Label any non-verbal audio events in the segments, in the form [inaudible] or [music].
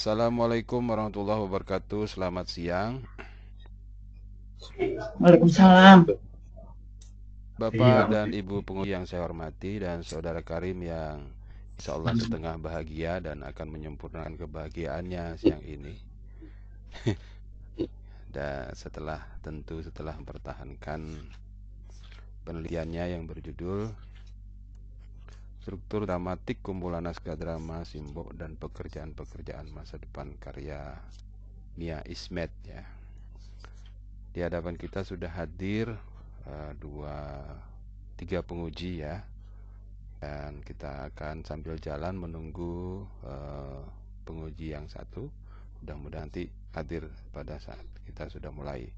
Assalamualaikum warahmatullahi wabarakatuh. Selamat siang. Waalaikumsalam. Bapak dan Ibu penguji yang saya hormati dan Saudara Karim yang insya Allah setengah bahagia dan akan menyempurnakan kebahagiaannya siang ini. [laughs] dan setelah tentu setelah mempertahankan penelitiannya yang berjudul Struktur dramatik kumpulan naskah drama, simbol dan pekerjaan-pekerjaan masa depan karya Nia Ismet ya. Di hadapan kita sudah hadir uh, dua tiga penguji ya. Dan kita akan sambil jalan menunggu uh, penguji yang satu. Mudah-mudahan nanti hadir pada saat kita sudah mulai.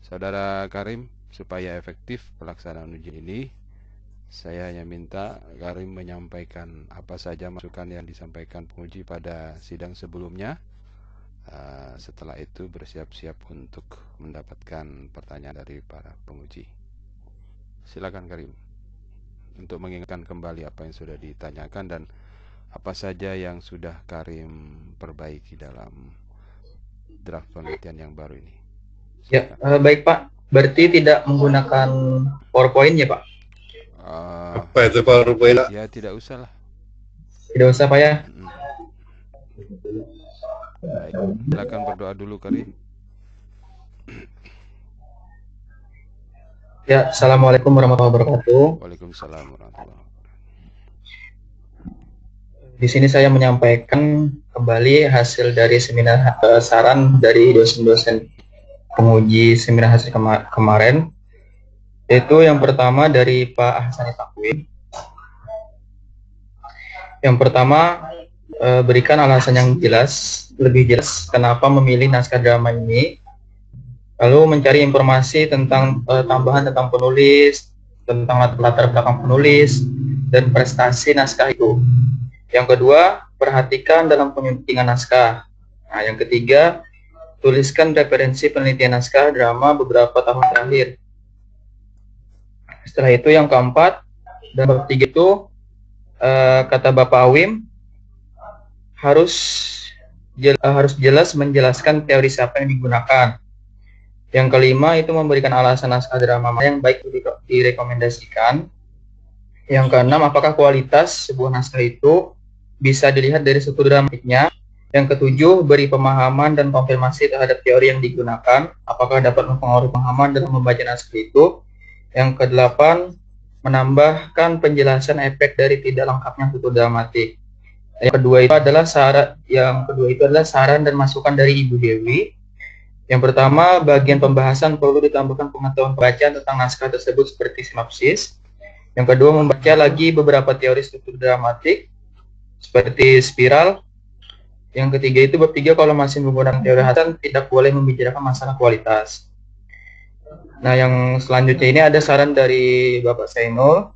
Saudara Karim, supaya efektif pelaksanaan uji ini, saya hanya minta Karim menyampaikan apa saja masukan yang disampaikan penguji pada sidang sebelumnya. Uh, setelah itu bersiap-siap untuk mendapatkan pertanyaan dari para penguji. Silakan Karim untuk mengingatkan kembali apa yang sudah ditanyakan dan apa saja yang sudah Karim perbaiki dalam draft penelitian yang baru ini. Ya, Silakan. Ya, uh, baik Pak. Berarti tidak menggunakan PowerPoint ya Pak? Uh, apa itu PowerPoint? Ya tidak usah lah. Tidak usah Pak ya. Hmm. Baik, silakan berdoa dulu Karim. Ya, Assalamualaikum warahmatullahi wabarakatuh. Waalaikumsalam warahmatullahi wabarakatuh. Di sini saya menyampaikan kembali hasil dari seminar uh, saran dari dosen-dosen penguji seminar hasil kema kemarin itu yang pertama dari Pak Takwim. Yang pertama e, berikan alasan yang jelas, lebih jelas kenapa memilih naskah drama ini. Lalu mencari informasi tentang e, tambahan tentang penulis, tentang latar belakang penulis dan prestasi naskah itu. Yang kedua, perhatikan dalam penyuntingan naskah. Nah, yang ketiga, tuliskan referensi penelitian naskah drama beberapa tahun terakhir setelah itu yang keempat dan bab tiga itu uh, kata Bapak Awim harus jel, uh, harus jelas menjelaskan teori siapa yang digunakan. Yang kelima itu memberikan alasan naskah drama yang baik direkomendasikan. Yang keenam, apakah kualitas sebuah naskah itu bisa dilihat dari struktur dramatiknya. Yang ketujuh, beri pemahaman dan konfirmasi terhadap teori yang digunakan. Apakah dapat mempengaruhi pemahaman dalam membaca naskah itu. Yang kedelapan, menambahkan penjelasan efek dari tidak lengkapnya tutur dramatik. Yang kedua itu adalah saran yang kedua itu adalah saran dan masukan dari Ibu Dewi. Yang pertama, bagian pembahasan perlu ditambahkan pengetahuan bacaan tentang naskah tersebut seperti sinopsis. Yang kedua, membaca lagi beberapa teori struktur dramatik seperti spiral. Yang ketiga itu bab tiga kalau masih menggunakan teori Hasan tidak boleh membicarakan masalah kualitas. Nah, yang selanjutnya ini ada saran dari Bapak Sainul.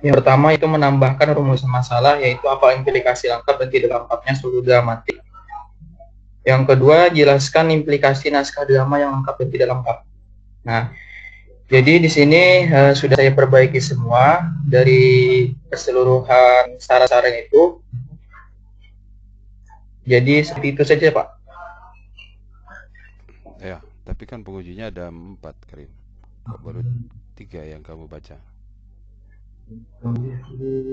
Yang pertama itu menambahkan rumusan masalah, yaitu apa implikasi lengkap dan tidak lengkapnya struktur dramatik. Yang kedua, jelaskan implikasi naskah drama yang lengkap dan tidak lengkap. Nah, jadi di sini uh, sudah saya perbaiki semua dari keseluruhan saran-saran itu. Jadi seperti itu saja, Pak. Ya. Tapi kan pengujinya ada empat, Karim. Kok baru tiga yang kamu baca?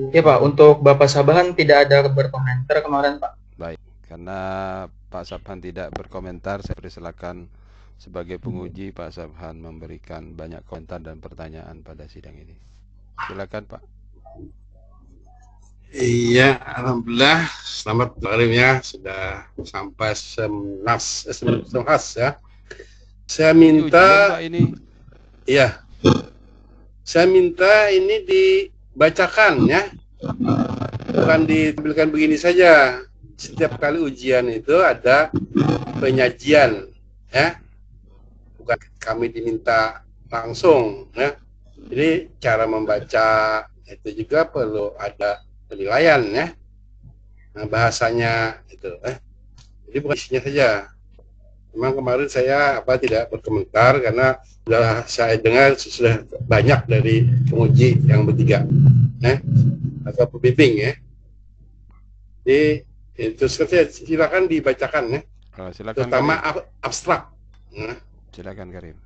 Ya Pak, untuk Bapak Sabahan tidak ada berkomentar kemarin Pak. Baik, karena Pak Sabhan tidak berkomentar, saya persilakan sebagai penguji Pak Sabhan memberikan banyak komentar dan pertanyaan pada sidang ini. Silakan Pak. Iya, alhamdulillah. Selamat Karim ya, sudah sampai semnas, eh, semnas ya. Saya minta ini. Iya. Saya minta ini dibacakan ya. Bukan ditampilkan begini saja. Setiap kali ujian itu ada penyajian ya. Bukan kami diminta langsung ya. Jadi cara membaca itu juga perlu ada penilaian ya. Nah, bahasanya itu eh. Jadi bukan isinya saja Memang kemarin saya apa tidak berkomentar karena sudah saya dengar sudah banyak dari penguji yang bertiga, eh, atau pembimbing ya. Jadi Itu silakan dibacakan ya. Oh, silakan. Terutama ab abstrak. Nah. Silakan Karim.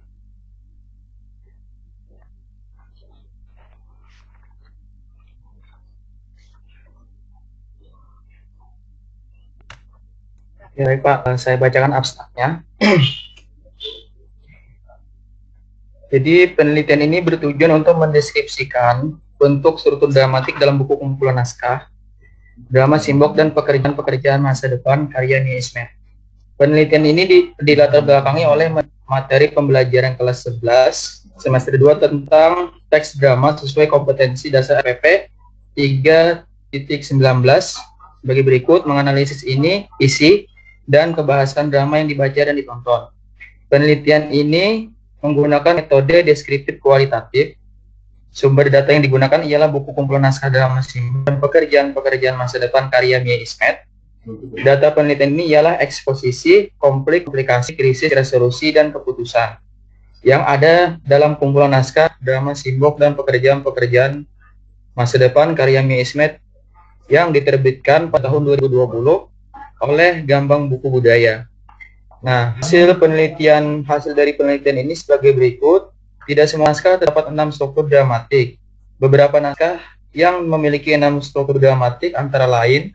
Ya, baik Pak, saya bacakan abstraknya. [clears throat] Jadi penelitian ini bertujuan untuk mendeskripsikan bentuk struktur dramatik dalam buku kumpulan naskah, drama simbok dan pekerjaan-pekerjaan masa depan karya Niismet. Penelitian ini dilatar belakangi oleh materi pembelajaran kelas 11 semester 2 tentang teks drama sesuai kompetensi dasar RPP 3.19 sebagai berikut menganalisis ini isi dan kebahasan drama yang dibaca dan ditonton. Penelitian ini menggunakan metode deskriptif kualitatif. Sumber data yang digunakan ialah buku kumpulan naskah dalam mesin dan pekerjaan-pekerjaan masa depan karya Mia Ismet. Data penelitian ini ialah eksposisi, konflik, komplikasi, krisis, resolusi, dan keputusan yang ada dalam kumpulan naskah, drama simbok, dan pekerjaan-pekerjaan masa depan karya Mia Ismet yang diterbitkan pada tahun 2020 oleh Gambang Buku Budaya. Nah, hasil penelitian hasil dari penelitian ini sebagai berikut. Tidak semua naskah terdapat enam struktur dramatik. Beberapa naskah yang memiliki enam struktur dramatik antara lain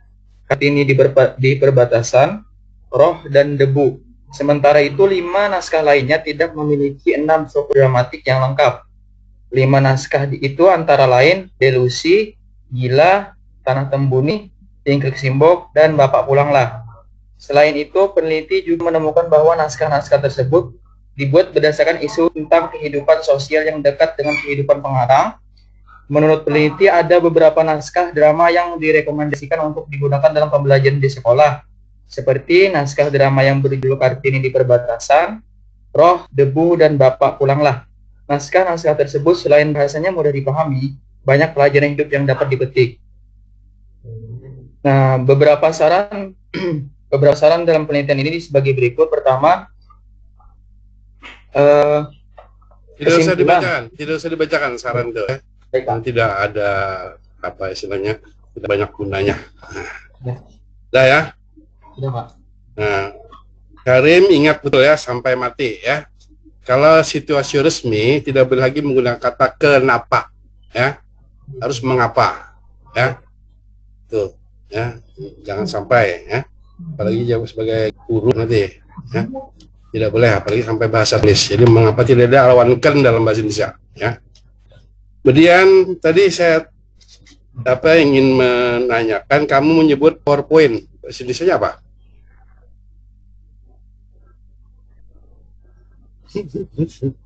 Kartini di, di perbatasan, Roh dan Debu. Sementara itu lima naskah lainnya tidak memiliki enam struktur dramatik yang lengkap. Lima naskah itu antara lain Delusi, Gila, Tanah Tembuni, Tingkrik Simbok, dan Bapak Pulanglah. Selain itu, peneliti juga menemukan bahwa naskah-naskah tersebut dibuat berdasarkan isu tentang kehidupan sosial yang dekat dengan kehidupan pengarang. Menurut peneliti, ada beberapa naskah drama yang direkomendasikan untuk digunakan dalam pembelajaran di sekolah, seperti naskah drama yang berjudul Kartini di Perbatasan, Roh, Debu, dan Bapak Pulanglah. Naskah-naskah tersebut selain bahasanya mudah dipahami, banyak pelajaran hidup yang dapat dipetik. Nah, beberapa saran [clears throat] beberapa saran dalam penelitian ini sebagai berikut. Pertama, uh, tidak usah dibacakan, tidak usah dibacakan saran itu. Ya. tidak ada apa istilahnya, tidak banyak gunanya. Ya. Sudah ya? Sudah Pak. Nah, Karim ingat betul ya sampai mati ya. Kalau situasi resmi tidak boleh lagi menggunakan kata kenapa ya. Harus mengapa ya. Tuh ya. Jangan sampai ya. Apalagi jauh sebagai guru nanti ya. Tidak boleh apalagi sampai bahasa tulis jadi mengapa tidak ada alawankan dalam bahasa Indonesia ya. Kemudian tadi saya apa ingin menanyakan kamu menyebut PowerPoint. Bahasa Indonesia apa? [laughs]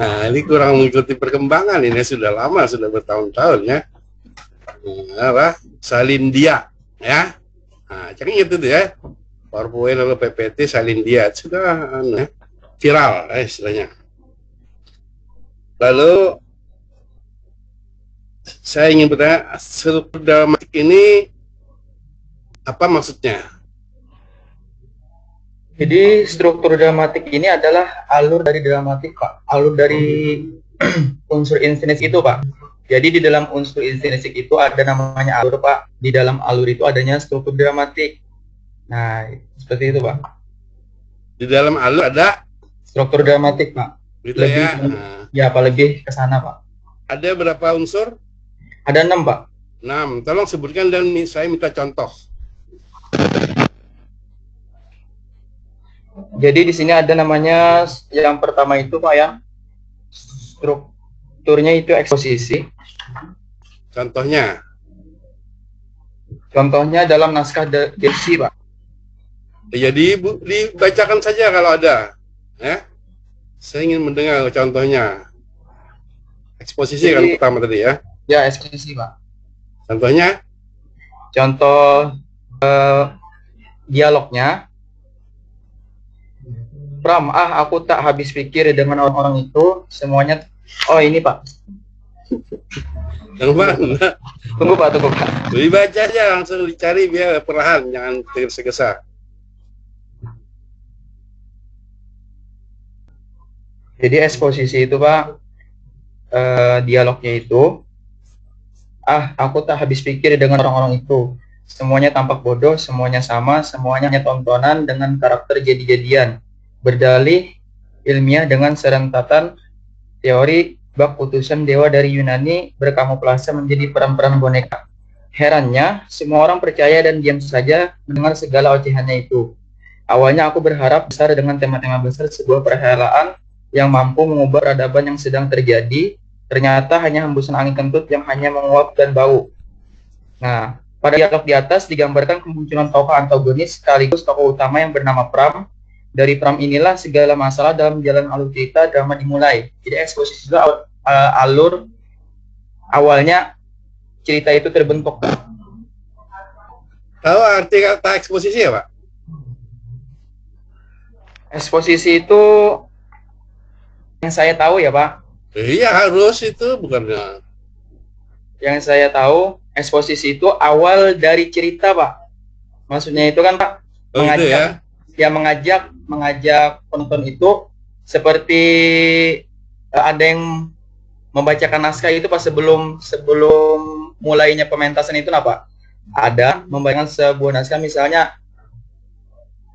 Nah, ini kurang mengikuti perkembangan ini. Sudah lama, sudah bertahun-tahun ya. Nah, apa? Salindia ya. Nah, jangan itu tuh ya. PowerPoint lalu PPT salin dia sudah anu, ya, viral eh, istilahnya. Lalu saya ingin bertanya struktur dramatik ini apa maksudnya? Jadi struktur dramatik ini adalah alur dari dramatik Pak, alur dari [clears throat] unsur insinis itu Pak. Jadi di dalam unsur intrinsik itu ada namanya alur Pak. Di dalam alur itu adanya struktur dramatik. Nah, seperti itu Pak. Di dalam alur ada struktur dramatik Pak. Gitu lebih, ya. Nah. Ya, apa lebih ke sana Pak. Ada berapa unsur? Ada enam Pak. Enam. Tolong sebutkan dan saya minta contoh. Jadi di sini ada namanya yang pertama itu Pak ya. Strukturnya itu eksposisi. Contohnya? Contohnya dalam naskah Desi, Pak. Jadi ya, dibacakan saja kalau ada. Ya. Saya ingin mendengar contohnya. Eksposisi Jadi, kan pertama tadi ya? Ya, eksposisi, Pak. Contohnya? Contoh uh, dialognya. Pram, ah aku tak habis pikir dengan orang-orang itu, semuanya Oh ini Pak, yang [laughs] mana? Tunggu Pak, tunggu Pak. Dibaca aja langsung dicari biar perlahan, jangan tergesa-gesa. Jadi eksposisi itu Pak, eh, dialognya itu, ah aku tak habis pikir dengan orang-orang itu. Semuanya tampak bodoh, semuanya sama, semuanya hanya tontonan dengan karakter jadi-jadian. Berdalih ilmiah dengan serentatan teori bak putusan dewa dari Yunani berkamuflase menjadi peran-peran boneka. Herannya, semua orang percaya dan diam saja mendengar segala ocehannya itu. Awalnya aku berharap besar dengan tema-tema besar sebuah perhelaan yang mampu mengubah peradaban yang sedang terjadi, ternyata hanya hembusan angin kentut yang hanya menguap dan bau. Nah, pada dialog di atas digambarkan kemunculan tokoh antagonis sekaligus tokoh utama yang bernama Pram. Dari Pram inilah segala masalah dalam jalan alur cerita drama dimulai. Jadi eksposisi juga uh, alur awalnya cerita itu terbentuk. Tahu arti kata eksposisi ya, Pak? Eksposisi itu yang saya tahu ya, Pak. Iya, harus itu bukannya. Yang saya tahu, eksposisi itu awal dari cerita, Pak. Maksudnya itu kan, Pak, oh, mengajak itu ya? Ya mengajak mengajak penonton itu seperti uh, ada yang membacakan naskah itu pas sebelum sebelum mulainya pementasan itu apa? Ada membacakan sebuah naskah misalnya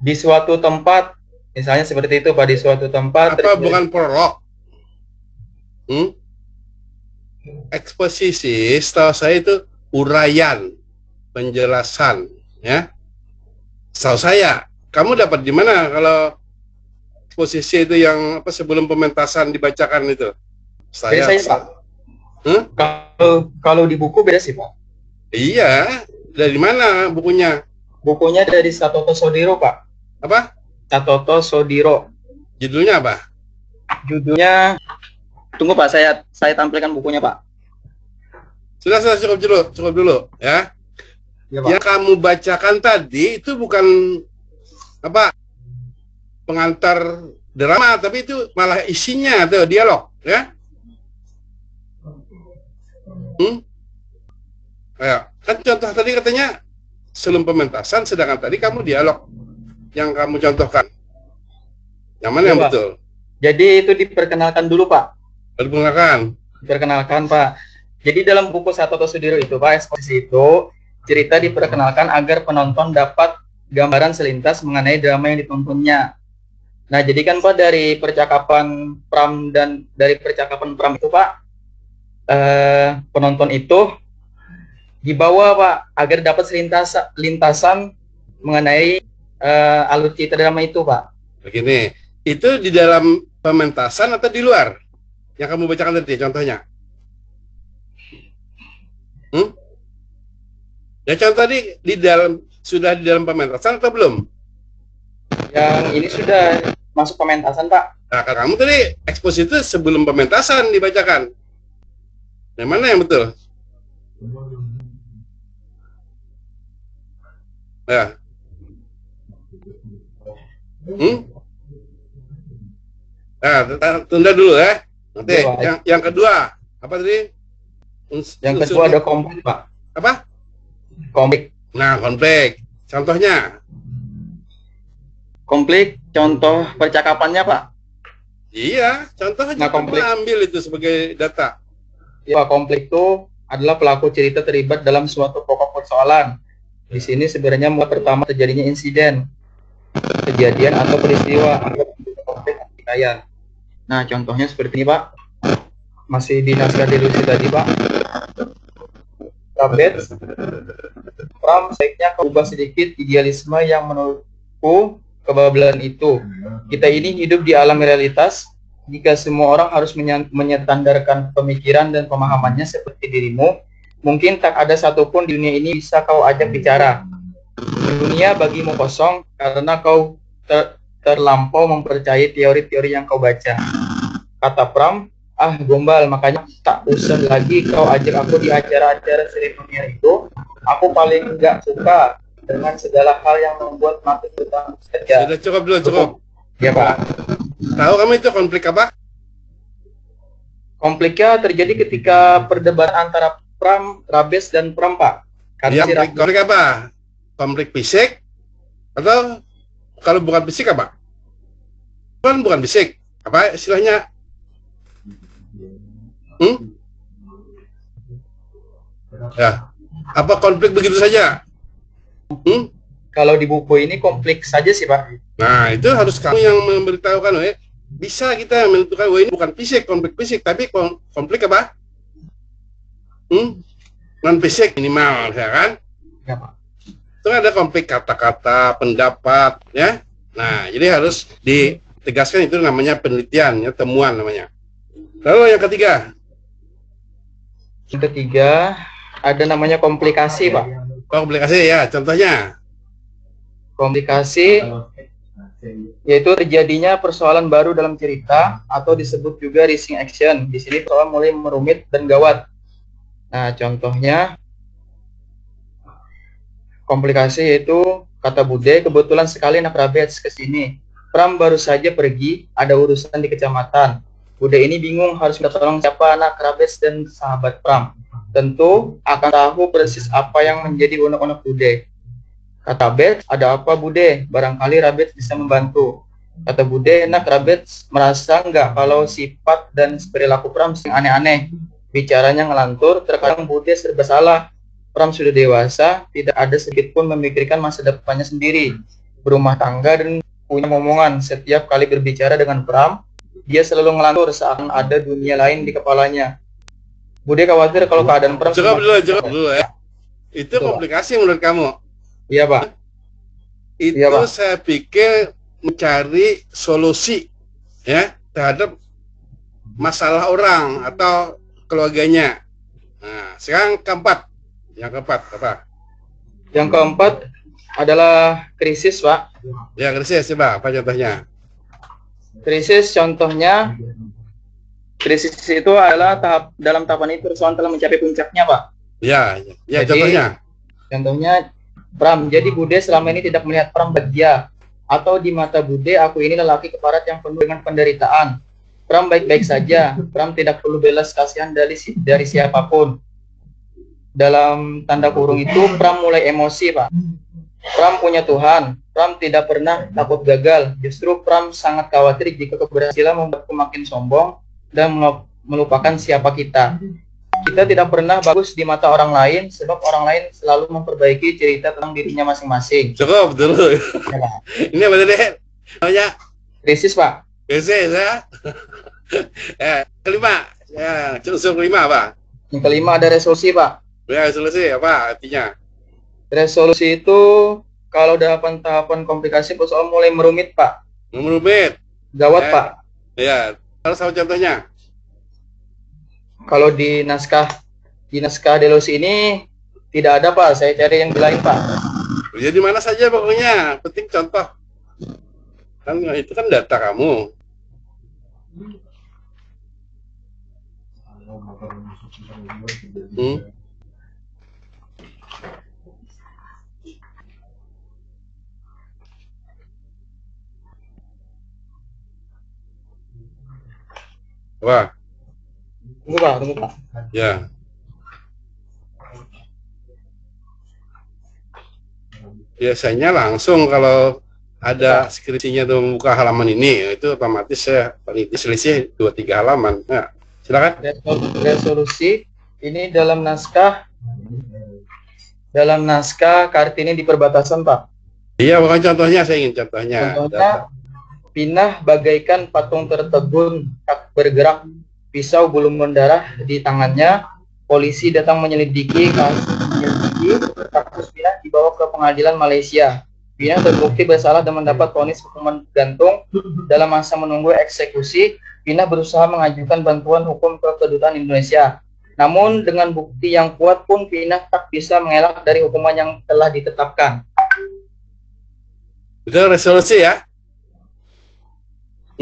di suatu tempat misalnya seperti itu Pak di suatu tempat apa bukan prolog? Hmm? Eksposisi setahu saya itu uraian, penjelasan, ya. Setahu saya, kamu dapat di mana kalau posisi itu yang apa sebelum pementasan dibacakan itu? Saya, saya Pak. Hmm? Kalau kalau di buku beda sih Pak. Iya, dari mana bukunya? Bukunya dari Satoto Sodiro Pak. Apa? Satoto Sodiro. Judulnya apa? Judulnya Tunggu Pak, saya saya tampilkan bukunya Pak. Sudah, sudah cukup dulu, cukup dulu ya. ya Pak. Yang kamu bacakan tadi itu bukan apa pengantar drama, tapi itu malah isinya tuh dialog ya. Hmm? Ayo, kan contoh tadi katanya sebelum pementasan, sedangkan tadi kamu dialog yang kamu contohkan. Yang mana ya, yang Pak. betul? Jadi itu diperkenalkan dulu Pak. Diperkenalkan. Diperkenalkan Pak. Jadi dalam buku Satoto Sudiro itu Pak, eksposisi itu cerita diperkenalkan agar penonton dapat gambaran selintas mengenai drama yang ditontonnya. Nah, jadi kan Pak dari percakapan Pram dan dari percakapan Pram itu Pak, eh, penonton itu dibawa Pak agar dapat selintas lintasan mengenai eh, alur cerita drama itu Pak. Begini, itu di dalam pementasan atau di luar? Yang kamu bacakan tadi contohnya? Hmm? Ya contoh tadi di dalam sudah di dalam pementasan atau belum? Yang ini sudah masuk pementasan Pak. Nah, kamu tadi ekspos itu sebelum pementasan dibacakan. Yang mana yang betul? Ya. Hmm? Nah, tunda dulu ya. Nanti yang yang kedua apa tadi? Yang kedua ada konflik, Pak. Apa? Konflik. Nah, konflik. Contohnya? Konflik, contoh percakapannya, Pak. Iya, contohnya nah, konflik. ambil itu sebagai data. Ya, konflik itu adalah pelaku cerita terlibat dalam suatu pokok persoalan. Di sini sebenarnya mulai pertama terjadinya insiden, kejadian atau peristiwa atau konflik pertikaian. Nah, contohnya seperti ini, Pak. Masih di naskah delusi tadi, Pak. Tablet, Pram sebaiknya ubah sedikit idealisme yang menurutku kebablasan itu. Kita ini hidup di alam realitas, jika semua orang harus menyetandarkan pemikiran dan pemahamannya seperti dirimu, mungkin tak ada satupun di dunia ini bisa kau ajak bicara. Dunia bagimu kosong karena kau ter terlampau mempercayai teori-teori yang kau baca. Kata Pram, ah gombal, makanya tak usah lagi kau ajak aku di acara-acara seremonial itu. Aku paling nggak suka dengan segala hal yang membuat mati kita saja. Sudah cukup dulu, cukup. Ya Pak. Tahu kamu itu konflik apa? Konfliknya terjadi ketika perdebatan antara Pram, Rabes, dan Pram, Pak. Karena ya, si konflik, konflik apa? Konflik fisik? Atau kalau bukan fisik apa? Kan bukan fisik. Apa istilahnya? Hmm? Ya. Apa konflik begitu saja? Hmm? Kalau di buku ini kompleks saja sih Pak. Nah itu harus kamu yang memberitahukan, ya. Bisa kita menentukan, wah ini bukan fisik, konflik fisik, tapi konflik apa? Hmm? Non fisik minimal, ya kan? Ya Pak. Itu ada konflik kata-kata, pendapat, ya. Nah, jadi harus ditegaskan itu namanya penelitian, ya, temuan namanya. Lalu yang ketiga. Yang ketiga ada namanya komplikasi, Pak. Komplikasi ya, contohnya. Komplikasi yaitu terjadinya persoalan baru dalam cerita atau disebut juga rising action. Di sini persoalan mulai merumit dan gawat. Nah, contohnya komplikasi yaitu kata Bude kebetulan sekali Nakrabets ke sini. Pram baru saja pergi, ada urusan di kecamatan. Bude ini bingung harus minta tolong siapa anak Krabes dan sahabat Pram. Tentu akan tahu persis apa yang menjadi unek-unek Bude. Kata Bet, ada apa Bude? Barangkali Rabet bisa membantu. Kata Bude, enak Rabet merasa enggak kalau sifat dan perilaku Pram sing aneh-aneh. Bicaranya ngelantur, terkadang Bude serba salah. Pram sudah dewasa, tidak ada sedikit pun memikirkan masa depannya sendiri. Berumah tangga dan punya omongan. Setiap kali berbicara dengan Pram, dia selalu ngelantur saat ada dunia lain di kepalanya. Bude khawatir kalau keadaan perang. Cukup dulu, cukup dulu ya. Itu Tuh, komplikasi menurut kamu? Iya pak. Itu iya, pak. saya pikir mencari solusi ya terhadap masalah orang atau keluarganya. Nah, sekarang keempat. Yang keempat apa? Yang keempat adalah krisis, Pak. Ya, krisis, coba apa contohnya? Krisis contohnya krisis itu adalah tahap dalam tahapan itu persoalan telah mencapai puncaknya, Pak. Ya, ya jadi, contohnya. Contohnya Pram, jadi Bude selama ini tidak melihat Pram bahagia atau di mata Bude aku ini lelaki keparat yang penuh dengan penderitaan. Pram baik-baik saja. Pram tidak perlu belas kasihan dari dari siapa pun. Dalam tanda kurung itu Pram mulai emosi, Pak. Pram punya Tuhan. Pram tidak pernah takut gagal. Justru Pram sangat khawatir jika keberhasilan membuatku makin sombong dan melupakan siapa kita. Kita tidak pernah bagus di mata orang lain sebab orang lain selalu memperbaiki cerita tentang dirinya masing-masing. Cukup dulu. Ya, [laughs] Ini apa tadi? Namanya? Krisis, Pak. Krisis, ya. [laughs] eh, kelima. Ya, unsur kelima, Pak. Yang kelima ada resolusi, Pak. Ya, resolusi apa artinya? Resolusi itu kalau tahapan-tahapan komplikasi persoalan mulai merumit, Pak. Merumit. Gawat, ya. Pak. Ya. Kalau sama contohnya? Kalau di naskah di naskah Delos ini tidak ada, Pak. Saya cari yang lain, Pak. Ya di mana saja pokoknya. Penting contoh. Kan itu kan data kamu. Hmm. Wah. Tunggu Pak, tunggu Pak. Ya. Biasanya langsung kalau ada skripsinya tuh membuka halaman ini, itu otomatis saya peneliti selisih dua tiga halaman. Nah, silakan. Resolusi ini dalam naskah dalam naskah Kartini di perbatasan, Pak. Iya, bukan contohnya, saya ingin contohnya. Contohnya, Pinah bagaikan patung tertegun, tak bergerak, pisau belum mendarah di tangannya. Polisi datang menyelidiki kasus Pinah dibawa ke pengadilan Malaysia. Pinah terbukti bersalah dan mendapat vonis hukuman gantung. Dalam masa menunggu eksekusi, Pinah berusaha mengajukan bantuan hukum ke kedutaan Indonesia. Namun dengan bukti yang kuat pun Pinah tak bisa mengelak dari hukuman yang telah ditetapkan. Itu resolusi ya?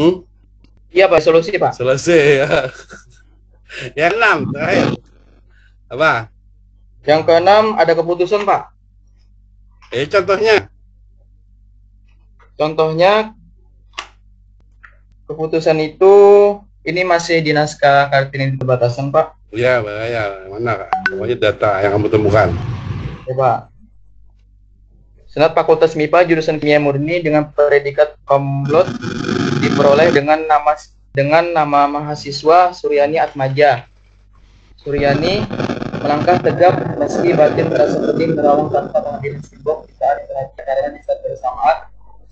Hmm? Iya Pak, solusi Pak. Solusi ya. [laughs] Yang enam, terakhir. Apa? Yang keenam ada keputusan Pak. Eh contohnya? Contohnya keputusan itu ini masih di naskah Kartini perbatasan Pak. Iya, ya, mana Pokoknya data yang kamu temukan. Ya Pak. Senat Fakultas MIPA jurusan Kimia Murni dengan predikat komplot diperoleh dengan nama dengan nama mahasiswa Suryani Atmaja. Suryani melangkah tegap meski batin terasa pedih merawang tanpa pengambilan simbok di saat karena di saat bersamaan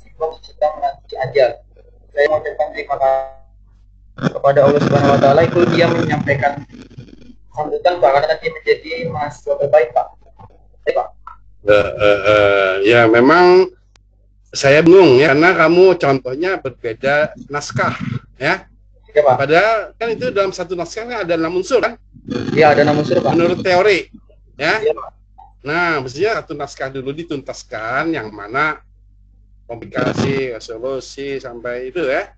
simbok sedang menanti ajal. Saya mengucapkan terima kasih kepada Allah Subhanahu Wa Taala itu dia menyampaikan sambutan Pak karena nanti menjadi mahasiswa terbaik Pak. Baik, Pak. Uh, uh, uh, ya memang saya bingung ya karena kamu contohnya berbeda naskah ya. Ya, Pak. Padahal kan itu dalam satu naskah kan ada enam unsur kan? Iya, ada enam unsur, Pak. Menurut teori, ya. ya Pak. Nah, mestinya satu naskah dulu dituntaskan yang mana komplikasi, solusi sampai itu ya.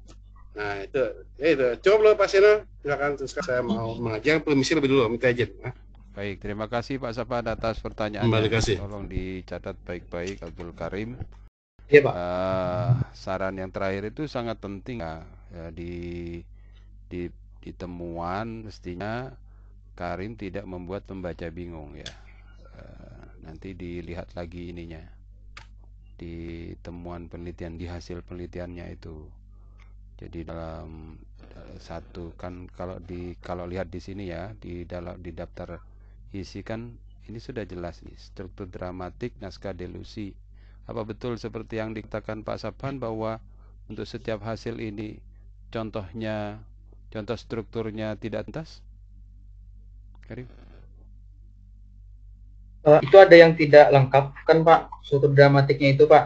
Nah, itu. Ya itu. Coba Pak Seno, silakan terus saya mau mengajar permisi lebih dulu minta izin. Nah. Baik, terima kasih Pak Sapan atas pertanyaannya. Terima kasih. Tolong dicatat baik-baik Abdul Karim. Iya Pak. Uh, saran yang terakhir itu sangat penting ya, ya di di di temuan mestinya Karim tidak membuat pembaca bingung ya. Uh, nanti dilihat lagi ininya di temuan penelitian di hasil penelitiannya itu. Jadi dalam uh, satu kan kalau di kalau lihat di sini ya di dalam di daftar isi kan ini sudah jelas nih struktur dramatik naskah delusi apa betul seperti yang dikatakan Pak Sapan bahwa untuk setiap hasil ini contohnya contoh strukturnya tidak tuntas Karim uh, itu ada yang tidak lengkap kan Pak struktur dramatiknya itu Pak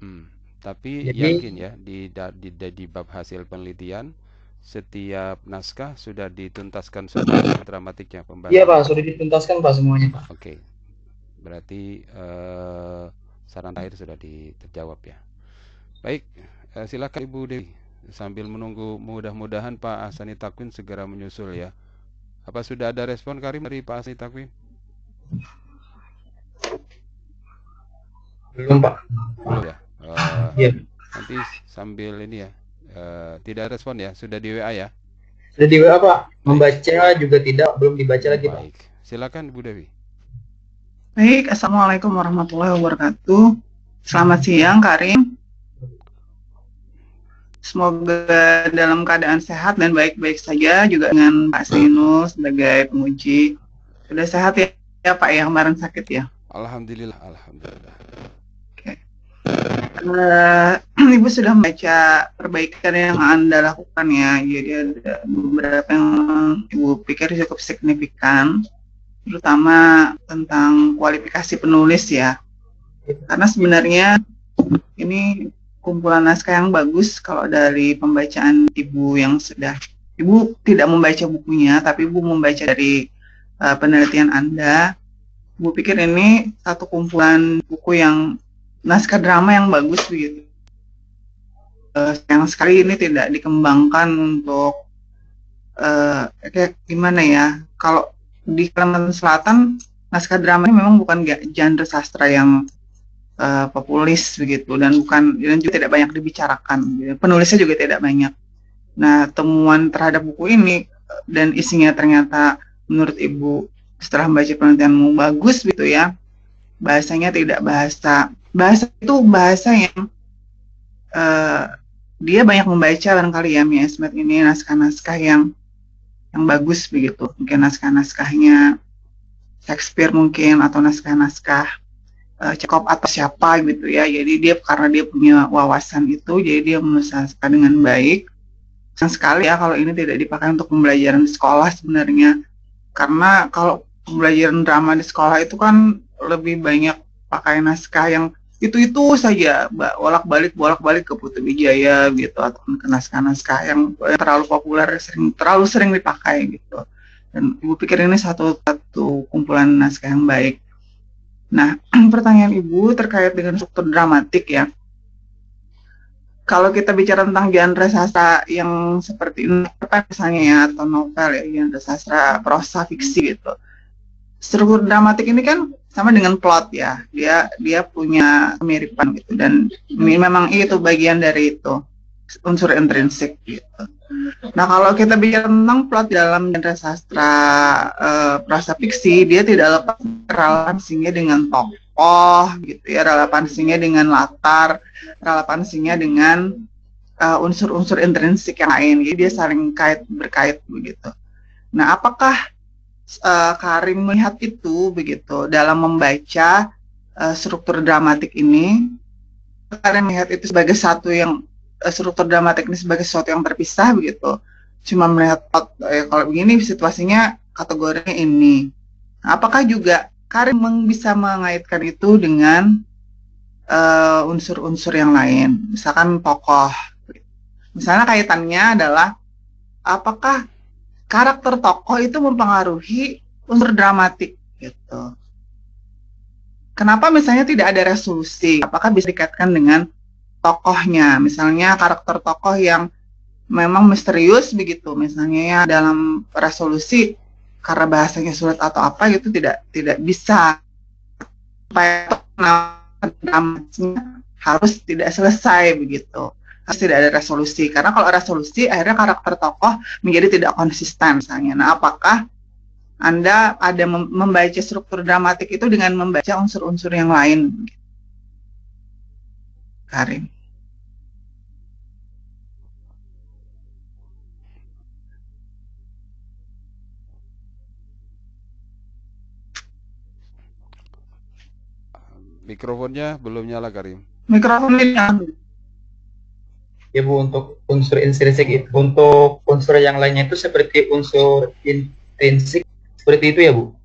hmm, tapi Jadi, yakin ya di, di, di, di bab hasil penelitian setiap naskah sudah dituntaskan sudah dramatiknya pembahasan. Iya Pak, sudah dituntaskan Pak semuanya Pak. Oke, okay. berarti uh, saran akhir sudah terjawab ya. Baik, uh, silakan Ibu Dewi sambil menunggu mudah-mudahan Pak Asani Takwin segera menyusul ya. Apa sudah ada respon Karim dari Pak Asani Takwin? Belum Pak. Belum ya. Uh, yeah. Nanti sambil ini ya Eh, tidak respon ya, sudah di WA ya? Sudah di WA Pak. Membaca juga tidak, belum dibaca lagi Pak. Baik. Silakan Bu Dewi. Baik, Assalamualaikum warahmatullahi wabarakatuh. Selamat siang Karim. Semoga dalam keadaan sehat dan baik-baik saja juga dengan Pak Sinu sebagai penguji. Sudah sehat ya, ya Pak ya kemarin sakit ya? Alhamdulillah, alhamdulillah. Uh, [clears throat] Ibu sudah membaca perbaikan yang Anda lakukan ya. Jadi ada beberapa yang Ibu pikir cukup signifikan, terutama tentang kualifikasi penulis ya. Karena sebenarnya ini kumpulan naskah yang bagus kalau dari pembacaan Ibu yang sudah Ibu tidak membaca bukunya, tapi Ibu membaca dari uh, penelitian Anda. Ibu pikir ini satu kumpulan buku yang naskah drama yang bagus begitu. Uh, yang sekali ini tidak dikembangkan untuk uh, kayak gimana ya? Kalau di Kalimantan Selatan naskah drama ini memang bukan genre sastra yang uh, populis begitu dan bukan dan juga tidak banyak dibicarakan. Gitu. Penulisnya juga tidak banyak. Nah, temuan terhadap buku ini dan isinya ternyata menurut ibu setelah membaca penelitianmu bagus gitu ya bahasanya tidak bahasa bahasa itu bahasa yang uh, dia banyak membaca barangkali ya Mia Smith ini naskah-naskah yang yang bagus begitu. Mungkin naskah-naskahnya Shakespeare mungkin atau naskah-naskah uh, Chekhov atau siapa gitu ya. Jadi dia karena dia punya wawasan itu jadi dia menulis dengan baik. Sayang sekali ya kalau ini tidak dipakai untuk pembelajaran di sekolah sebenarnya. Karena kalau pembelajaran drama di sekolah itu kan lebih banyak pakai naskah yang itu-itu saja bolak balik bolak balik ke Putri Wijaya gitu atau ke naskah-naskah yang terlalu populer sering terlalu sering dipakai gitu. Dan ibu pikir ini satu satu kumpulan naskah yang baik. Nah [clears throat] pertanyaan ibu terkait dengan struktur dramatik ya. Kalau kita bicara tentang genre sastra yang seperti ini apa misalnya ya atau novel ya genre sastra prosa fiksi gitu struktur dramatik ini kan sama dengan plot ya. Dia dia punya kemiripan gitu. Dan ini memang itu bagian dari itu unsur intrinsik gitu. Nah kalau kita bicara tentang plot dalam genre sastra uh, prasa fiksi dia tidak lepas relevansinya dengan tokoh gitu ya. Relevansinya dengan latar relevansinya dengan uh, unsur-unsur intrinsik yang lain. Jadi dia saling kait berkait begitu. Nah apakah uh, Karim melihat itu begitu dalam membaca uh, struktur dramatik ini? Karim melihat itu sebagai satu yang uh, struktur dramatik ini sebagai sesuatu yang terpisah begitu. Cuma melihat uh, kalau begini situasinya kategorinya ini. Apakah juga Karim bisa mengaitkan itu dengan unsur-unsur uh, yang lain, misalkan tokoh. Misalnya kaitannya adalah apakah karakter tokoh itu mempengaruhi unsur dramatik gitu. Kenapa misalnya tidak ada resolusi? Apakah bisa dikaitkan dengan tokohnya? Misalnya karakter tokoh yang memang misterius begitu, misalnya ya dalam resolusi karena bahasanya sulit atau apa gitu tidak tidak bisa supaya harus tidak selesai begitu harus tidak ada resolusi karena kalau resolusi akhirnya karakter tokoh menjadi tidak konsisten misalnya. Nah, apakah Anda ada membaca struktur dramatik itu dengan membaca unsur-unsur yang lain? Karim. Mikrofonnya belum nyala Karim. Mikrofonnya nyala ya Bu untuk unsur intrinsik itu untuk unsur yang lainnya itu seperti unsur intrinsik seperti itu ya Bu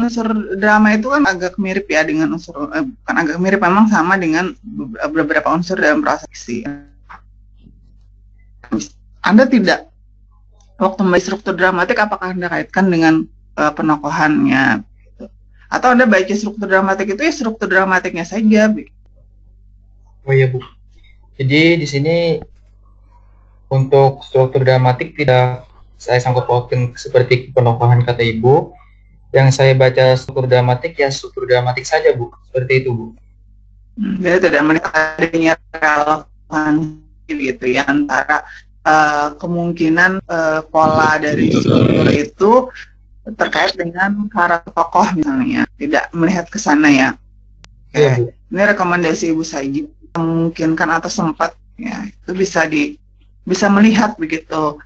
unsur drama itu kan agak mirip ya dengan unsur eh, bukan agak mirip memang sama dengan beberapa unsur dalam proses. Anda tidak waktu membaca struktur dramatik apakah Anda kaitkan dengan uh, penokohannya atau Anda baca struktur dramatik itu ya struktur dramatiknya saja Oh iya Bu. Jadi di sini untuk struktur dramatik tidak saya sangkut pautkan seperti penokohan kata Ibu. Yang saya baca struktur dramatik ya struktur dramatik saja Bu. Seperti itu Bu. Hmm, jadi tidak melihat adanya relevansi gitu ya antara uh, kemungkinan uh, pola dari struktur itu terkait dengan karakter tokoh misalnya tidak melihat ke sana ya. Iya, Bu. Ini rekomendasi Ibu Saiji memungkinkan atau sempat ya itu bisa di bisa melihat begitu.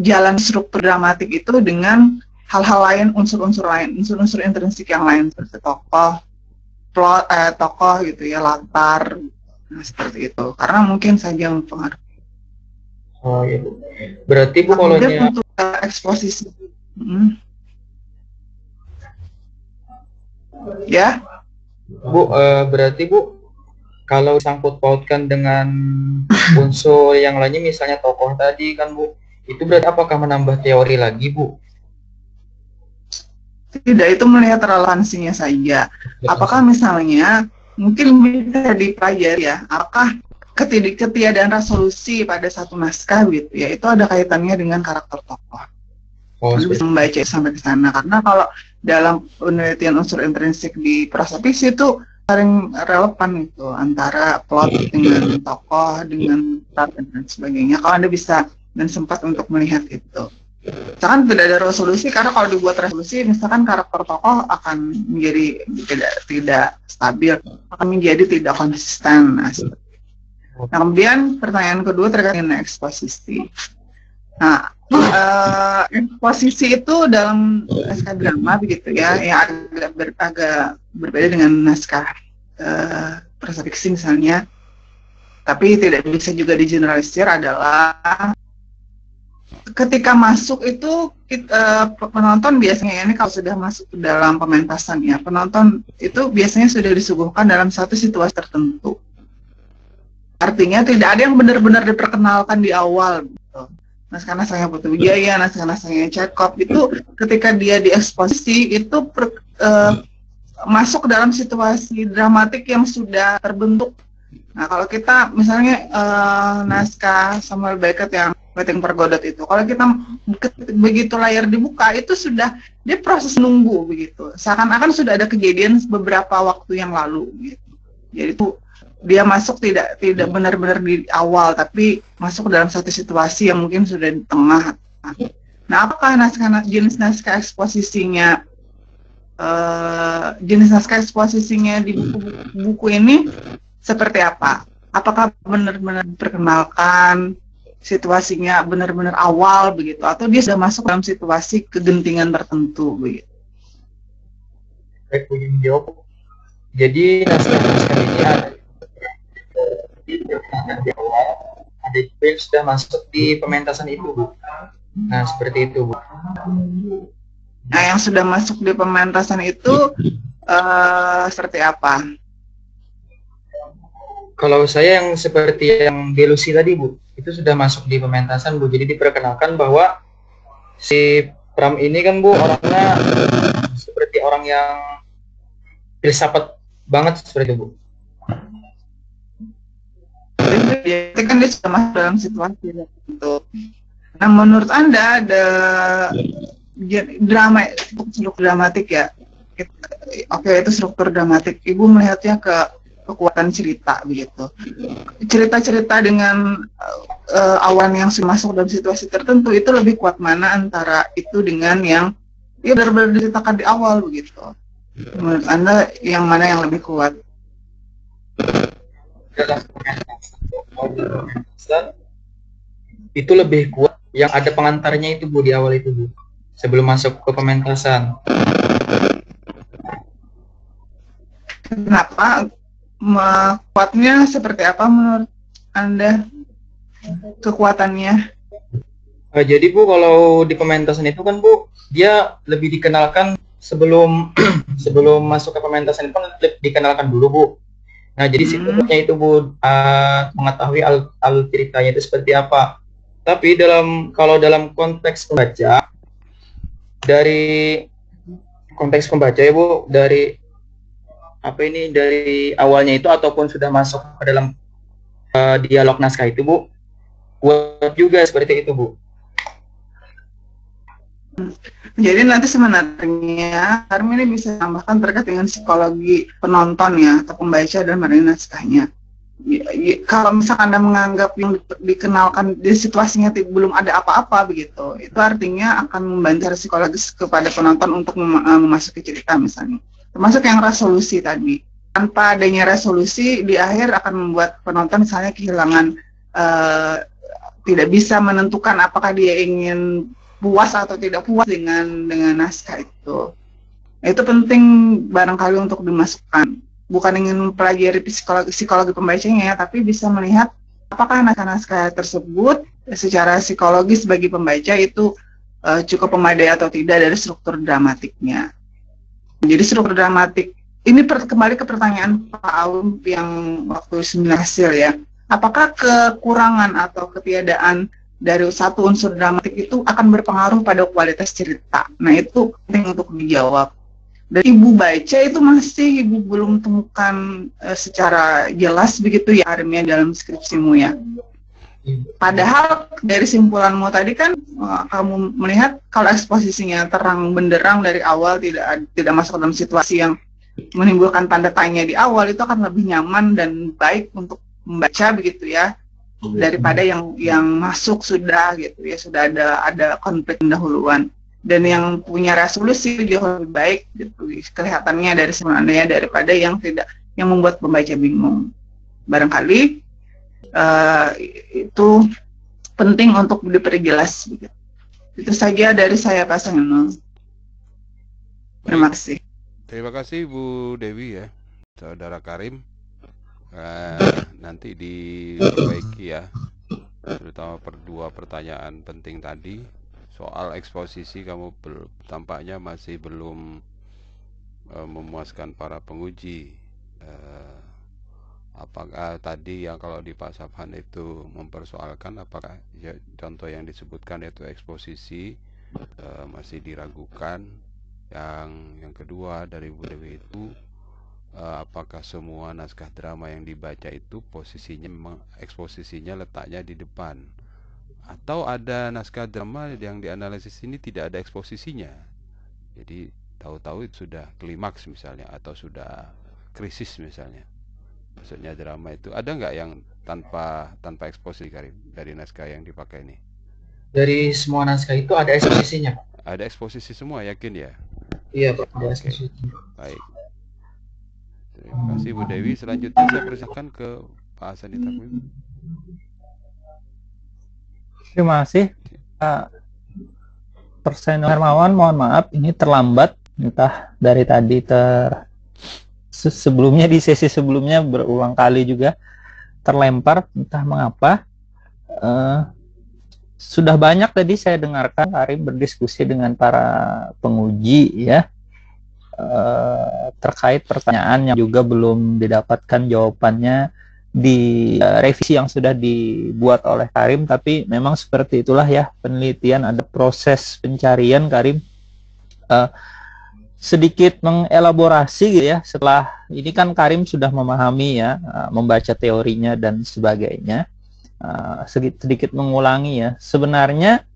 Jalan struktur dramatik itu dengan hal-hal lain unsur-unsur lain unsur-unsur intrinsik yang lain seperti tokoh plot eh, tokoh gitu ya latar nah, seperti itu. Karena mungkin saja mempengaruhi. Oh iya bu. Berarti bu kalau untuk uh, eksposisi. Hmm. ya? Bu uh, berarti bu kalau sangkut pautkan dengan [laughs] unsur yang lainnya misalnya tokoh tadi kan Bu. Itu berarti apakah menambah teori lagi Bu? Tidak itu melihat relevansinya saja. Apakah misalnya mungkin bisa dipelajari ya apakah ketiadaan resolusi pada satu naskah gitu ya itu ada kaitannya dengan karakter tokoh. Oh, bisa membaca sampai ke sana. Karena kalau dalam penelitian unsur intrinsik di prasapisi itu paling relevan itu antara plot dengan tokoh dengan plot dan sebagainya kalau anda bisa dan sempat untuk melihat itu. Misalkan tidak ada resolusi karena kalau dibuat resolusi misalkan karakter tokoh akan menjadi tidak tidak stabil akan menjadi tidak konsisten. Nah, nah kemudian pertanyaan kedua terkait dengan eksposisi. Nah uh, eksposisi itu dalam naskah drama begitu ya yang agak ber, agak berbeda dengan naskah uh, prasa fiksi misalnya. Tapi tidak bisa juga digeneralisir adalah ketika masuk itu kita, uh, penonton biasanya ini kalau sudah masuk ke dalam pementasan ya penonton itu biasanya sudah disuguhkan dalam satu situasi tertentu. Artinya tidak ada yang benar-benar diperkenalkan di awal gitu naskah saya Putu Wijaya, naskah saya Chekhov itu ketika dia dieksposisi itu per, uh, masuk dalam situasi dramatik yang sudah terbentuk. Nah kalau kita misalnya uh, naskah Samuel Beckett yang Wedding Pergodot itu, kalau kita begitu layar dibuka itu sudah dia proses nunggu begitu. Seakan-akan sudah ada kejadian beberapa waktu yang lalu gitu. Jadi itu dia masuk tidak tidak benar-benar di awal tapi masuk dalam satu situasi yang mungkin sudah di tengah. Nah, apakah naskah jenis naskah eksposisinya uh, jenis naskah eksposisinya di buku-buku ini seperti apa? Apakah benar-benar diperkenalkan situasinya benar-benar awal begitu atau dia sudah masuk dalam situasi kegentingan tertentu begitu. Baik, Bu menjawab. Jadi naskah-naskah ini ada di awal, ada yang sudah masuk di pementasan itu, Bu. Nah, seperti itu, Bu. Nah, yang sudah masuk di pementasan itu uh, seperti apa? Kalau saya yang seperti yang delusi tadi, Bu, itu sudah masuk di pementasan, Bu. Jadi diperkenalkan bahwa si Pram ini kan, Bu, orangnya seperti orang yang filsafat banget seperti itu, Bu. Itu kan dia sudah masuk dalam situasi itu. Nah, menurut Anda ada drama struktur dramatik ya? Oke, itu struktur dramatik. Ibu melihatnya ke kekuatan cerita begitu. Cerita-cerita dengan uh, awan yang masuk dalam situasi tertentu itu lebih kuat mana antara itu dengan yang ya benar-benar diceritakan di awal begitu. Menurut Anda yang mana yang lebih kuat? Itu lebih kuat yang ada pengantarnya itu Bu di awal itu Bu sebelum masuk ke pementasan. Kenapa kuatnya seperti apa menurut Anda kekuatannya? Uh, jadi Bu kalau di pementasan itu kan Bu dia lebih dikenalkan sebelum [clears throat] sebelum masuk ke pementasan itu kan dikenalkan dulu Bu. Nah jadi hmm. siklusnya itu Bu uh, mengetahui al, al ceritanya itu seperti apa. Tapi dalam kalau dalam konteks pembaca dari konteks pembaca ya Bu dari apa ini dari awalnya itu ataupun sudah masuk ke dalam uh, dialog naskah itu bu kuat juga seperti itu bu jadi nanti sebenarnya Karmi ini bisa tambahkan terkait dengan psikologi penonton ya atau pembaca dan menerima naskahnya. Ya, ya, kalau misalkan anda menganggap yang dikenalkan di situasinya belum ada apa-apa begitu itu artinya akan membantu psikologis kepada penonton untuk mem eh, memasuki cerita misalnya. Termasuk yang resolusi tadi. Tanpa adanya resolusi di akhir akan membuat penonton misalnya kehilangan uh, tidak bisa menentukan apakah dia ingin puas atau tidak puas dengan dengan naskah itu. Itu penting barangkali untuk dimasukkan. Bukan ingin mempelajari psikologi psikologi pembacanya ya tapi bisa melihat apakah naskah-naskah tersebut secara psikologis bagi pembaca itu uh, cukup memadai atau tidak dari struktur dramatiknya. Jadi struktur dramatik ini per, kembali ke pertanyaan Pak Aum yang waktu sembilan hasil ya. Apakah kekurangan atau ketiadaan dari satu unsur dramatik itu akan berpengaruh pada kualitas cerita? Nah itu penting untuk dijawab. Dan ibu baca itu masih ibu belum temukan uh, secara jelas begitu ya Armia dalam skripsimu ya. Padahal dari simpulanmu tadi kan uh, kamu melihat kalau eksposisinya terang benderang dari awal tidak tidak masuk dalam situasi yang menimbulkan tanda tanya di awal itu akan lebih nyaman dan baik untuk membaca begitu ya daripada yang yang masuk sudah gitu ya sudah ada ada konflik pendahuluan dan yang punya resolusi jauh lebih baik gitu kelihatannya dari sebenarnya daripada yang tidak yang membuat pembaca bingung barangkali uh, itu penting untuk diperjelas. Itu saja dari saya Pak Sangeno. Terima kasih. Terima kasih Bu Dewi ya, Saudara Karim. Uh, nanti diperbaiki ya, terutama per dua pertanyaan penting tadi. Soal eksposisi kamu tampaknya masih belum uh, memuaskan para penguji. Uh, apakah tadi yang kalau di Pak Sabhan itu mempersoalkan apakah ya, contoh yang disebutkan yaitu eksposisi e, masih diragukan? Yang yang kedua dari Bu Dewi itu e, apakah semua naskah drama yang dibaca itu posisinya memang eksposisinya letaknya di depan? Atau ada naskah drama yang dianalisis ini tidak ada eksposisinya? Jadi tahu-tahu sudah klimaks misalnya atau sudah krisis misalnya. Maksudnya drama itu ada nggak yang tanpa tanpa eksposisi Karim dari naskah yang dipakai ini? Dari semua naskah itu ada eksposisinya ada eksposisi semua yakin ya? Iya pak ada eksposisi. Baik terima kasih Bu Dewi. Selanjutnya saya persilakan ke Pak Hasan Takwim Terima kasih. Uh, Persen Hermawan, mohon maaf ini terlambat. Entah dari tadi ter sebelumnya di sesi sebelumnya berulang kali juga terlempar. Entah mengapa. Uh, sudah banyak tadi saya dengarkan Karim berdiskusi dengan para penguji ya uh, terkait pertanyaan yang juga belum didapatkan jawabannya di uh, revisi yang sudah dibuat oleh Karim tapi memang seperti itulah ya penelitian ada proses pencarian Karim. Uh, sedikit mengelaborasi gitu ya setelah ini kan Karim sudah memahami ya uh, membaca teorinya dan sebagainya. Uh, sedikit mengulangi ya sebenarnya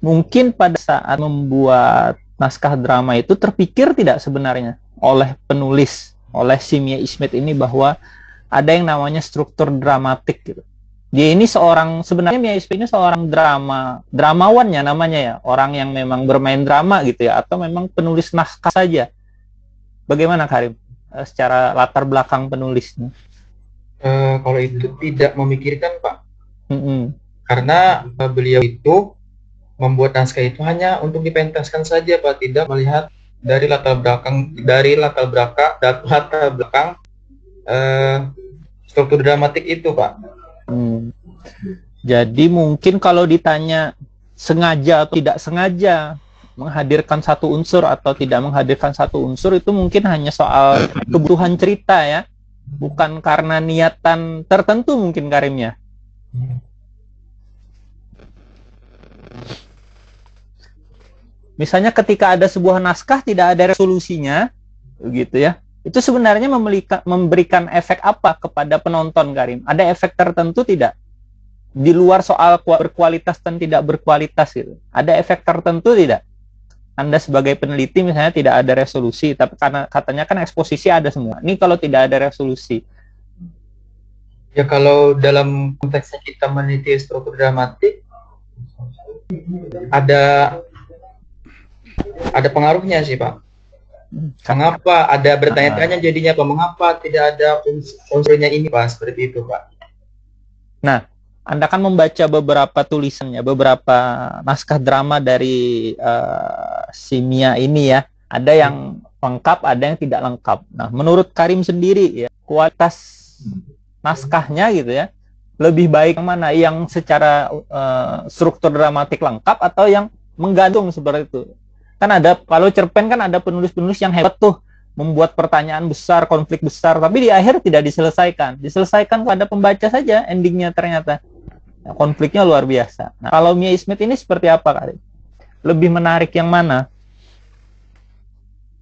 mungkin pada saat membuat naskah drama itu terpikir tidak sebenarnya oleh penulis oleh Simia Ismet ini bahwa ada yang namanya struktur dramatik gitu. Dia ini seorang sebenarnya Mia Ispe ini seorang drama dramawan ya namanya ya, orang yang memang bermain drama gitu ya atau memang penulis naskah saja. Bagaimana Karim eh, secara latar belakang penulisnya? Uh, kalau itu tidak memikirkan Pak, mm -hmm. karena uh, beliau itu membuat naskah itu hanya untuk dipentaskan saja Pak, tidak melihat dari latar belakang dari latar belakang latar belakang uh, struktur dramatik itu, Pak. Hmm. Jadi mungkin kalau ditanya sengaja atau tidak sengaja menghadirkan satu unsur atau tidak menghadirkan satu unsur itu mungkin hanya soal kebutuhan cerita ya, bukan karena niatan tertentu mungkin Karimnya. Misalnya ketika ada sebuah naskah tidak ada resolusinya, begitu ya itu sebenarnya memberikan efek apa kepada penonton Karim? Ada efek tertentu tidak? Di luar soal berkualitas dan tidak berkualitas itu. Ada efek tertentu tidak? Anda sebagai peneliti misalnya tidak ada resolusi, tapi karena katanya kan eksposisi ada semua. Ini kalau tidak ada resolusi. Ya kalau dalam konteksnya kita meneliti struktur dramatik, ada ada pengaruhnya sih Pak Mengapa ada bertanya-tanya jadinya Pak? Mengapa tidak ada unsurnya ini Pak? Seperti itu Pak. Nah, Anda kan membaca beberapa tulisannya, beberapa naskah drama dari uh, Simia ini ya. Ada yang lengkap, ada yang tidak lengkap. Nah, menurut Karim sendiri ya, kualitas naskahnya gitu ya, lebih baik mana? Yang secara uh, struktur dramatik lengkap atau yang menggantung seperti itu? Kan ada kalau cerpen kan ada penulis-penulis yang hebat tuh membuat pertanyaan besar, konflik besar, tapi di akhir tidak diselesaikan. Diselesaikan pada pembaca saja endingnya ternyata. Nah, konfliknya luar biasa. Nah, kalau Mia Ismet ini seperti apa, kali? Lebih menarik yang mana?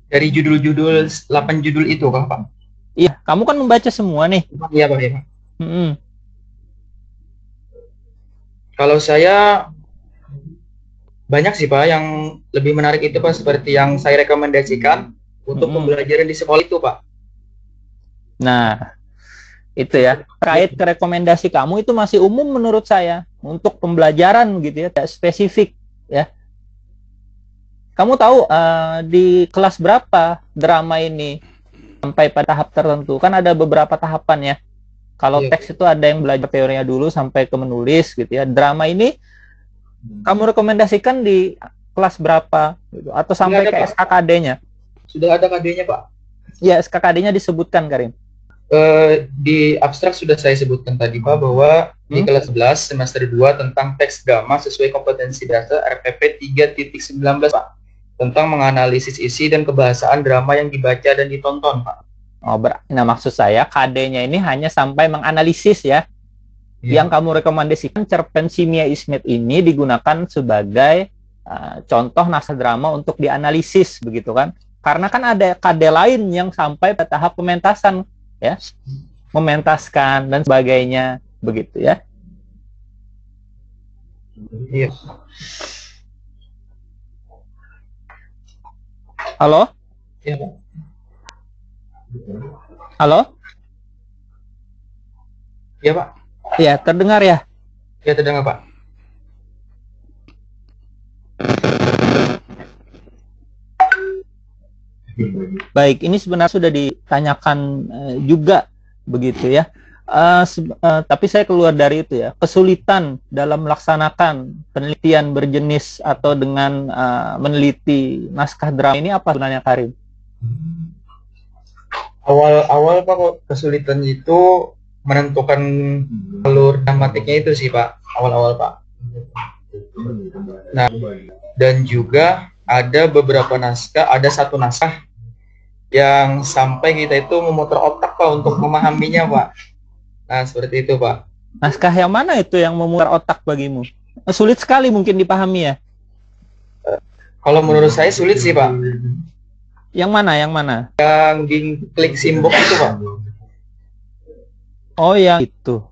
Dari judul-judul 8 judul itu, Pak? Iya, kamu kan membaca semua nih. Iya, Pak. Iya, Hmm. Kalau saya banyak sih Pak yang lebih menarik itu Pak seperti yang saya rekomendasikan untuk hmm. pembelajaran di sekolah itu Pak. Nah, itu ya. Terkait ke rekomendasi kamu itu masih umum menurut saya untuk pembelajaran gitu ya, tidak spesifik ya. Kamu tahu uh, di kelas berapa drama ini sampai pada tahap tertentu? Kan ada beberapa tahapan ya. Kalau iya. teks itu ada yang belajar teorinya dulu sampai ke menulis gitu ya. Drama ini kamu rekomendasikan di kelas berapa gitu atau sampai ke SKKD-nya? Sudah ada KD-nya, Pak. Ya, SKKD-nya disebutkan, Karim. Uh, di abstrak sudah saya sebutkan tadi Pak bahwa hmm? di kelas 11 semester 2 tentang teks gama sesuai kompetensi dasar RPP 3.19 Pak tentang menganalisis isi dan kebahasaan drama yang dibaca dan ditonton Pak. Oh, ber nah maksud saya KD-nya ini hanya sampai menganalisis ya yeah. yang kamu rekomendasikan cerpen Simia Ismet ini digunakan sebagai uh, contoh naskah drama untuk dianalisis begitu kan? Karena kan ada KD lain yang sampai pada tahap pementasan ya. Mementaskan dan sebagainya begitu ya. Iya. Halo? Iya halo? Iya pak Ya, terdengar ya? Ya, terdengar, Pak. Baik, ini sebenarnya sudah ditanyakan uh, juga begitu ya. uh, uh, tapi saya keluar dari itu ya kesulitan dalam melaksanakan penelitian berjenis atau dengan uh, meneliti naskah drama ini apa sebenarnya Karim? Awal-awal pak kesulitan itu menentukan alur dramatiknya itu sih pak awal-awal pak. Nah dan juga ada beberapa naskah, ada satu naskah yang sampai kita itu memutar otak pak untuk memahaminya pak. Nah seperti itu pak. Naskah yang mana itu yang memutar otak bagimu? Sulit sekali mungkin dipahami ya. Kalau menurut saya sulit sih pak. Yang mana? Yang mana? Yang di klik simbol itu pak. Oh yang itu.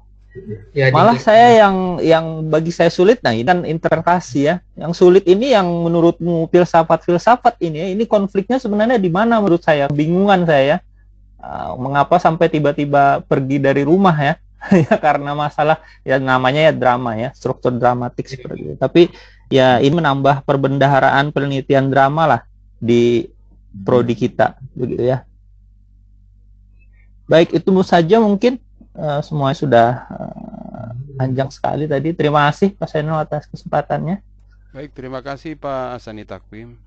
Ya, Malah saya yang yang bagi saya sulit nah ini kan interpretasi ya. Yang sulit ini yang menurutmu filsafat-filsafat ini ya, ini konfliknya sebenarnya di mana menurut saya? Bingungan saya ya. Uh, mengapa sampai tiba-tiba pergi dari rumah ya? [laughs] ya karena masalah ya namanya ya drama ya, struktur dramatik seperti itu. Tapi ya ini menambah perbendaharaan penelitian drama lah di prodi kita begitu ya. Baik, itu saja mungkin uh, semuanya sudah uh, panjang sekali tadi. Terima kasih Pak Seno atas kesempatannya. Baik, terima kasih Pak Asani Takwim,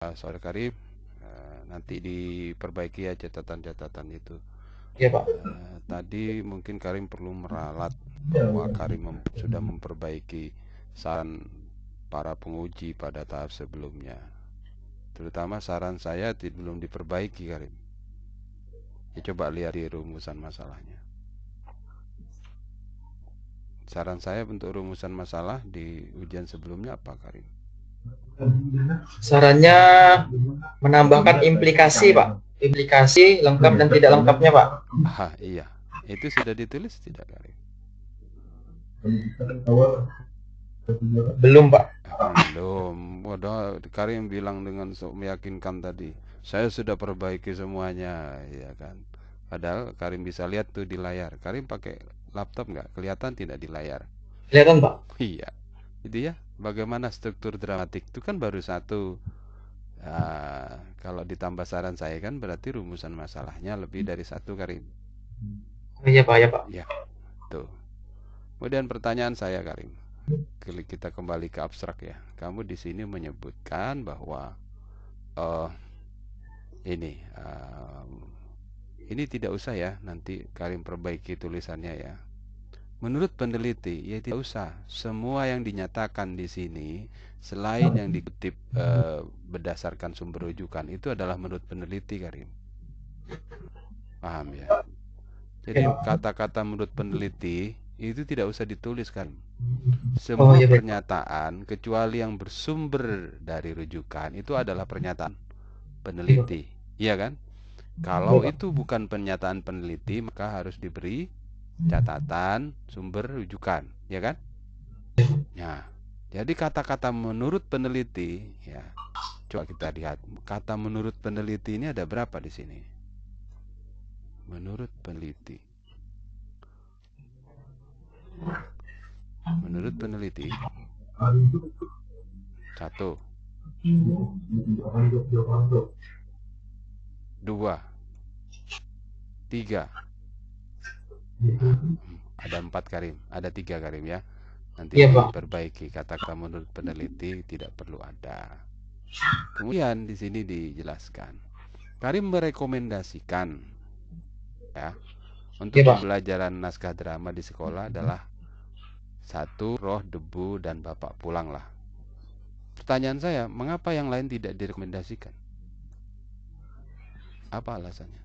Pak Sore Karib. Uh, nanti diperbaiki ya catatan-catatan itu. Iya Pak. Uh, tadi mungkin Karim perlu meralat bahwa Karim mem sudah memperbaiki saran para penguji pada tahap sebelumnya. Terutama saran saya belum diperbaiki Karim. Ya coba lihat di rumusan masalahnya. Saran saya untuk rumusan masalah di ujian sebelumnya apa, Karim? Sarannya menambahkan implikasi, Pak. Implikasi lengkap dan tidak lengkapnya, Pak. Ah, iya. Itu sudah ditulis tidak, Karim? Belum, Pak. Belum. Waduh, Karim bilang dengan meyakinkan tadi. Saya sudah perbaiki semuanya, ya kan. Padahal Karim bisa lihat tuh di layar. Karim pakai laptop nggak? Kelihatan tidak di layar? Kelihatan pak. Iya, itu ya. Bagaimana struktur dramatik itu kan baru satu. Uh, kalau ditambah saran saya kan berarti rumusan masalahnya lebih dari satu Karim. Oh, iya pak, ya pak. Ya, tuh. Kemudian pertanyaan saya Karim, kita kembali ke abstrak ya. Kamu di sini menyebutkan bahwa uh, ini uh, ini tidak usah ya, nanti Karim perbaiki tulisannya ya. Menurut peneliti, ya tidak usah. Semua yang dinyatakan di sini selain yang dikutip e, berdasarkan sumber rujukan itu adalah menurut peneliti Karim. Paham ya? Jadi kata-kata menurut peneliti itu tidak usah ditulis kan. Semua oh, iya, pernyataan kecuali yang bersumber dari rujukan itu adalah pernyataan peneliti. Iya kan? Kalau itu bukan pernyataan peneliti, maka harus diberi catatan sumber rujukan, ya kan? Ya. Jadi kata-kata menurut peneliti, ya. Coba kita lihat. Kata menurut peneliti ini ada berapa di sini? Menurut peneliti. Menurut peneliti. Satu dua, tiga. ada empat Karim, ada tiga Karim ya. Nanti ya, diperbaiki kata-kata menurut peneliti tidak perlu ada. Kemudian di sini dijelaskan, Karim merekomendasikan ya untuk ya, pembelajaran naskah drama di sekolah adalah satu roh debu dan bapak pulanglah. Pertanyaan saya, mengapa yang lain tidak direkomendasikan? Apa alasannya?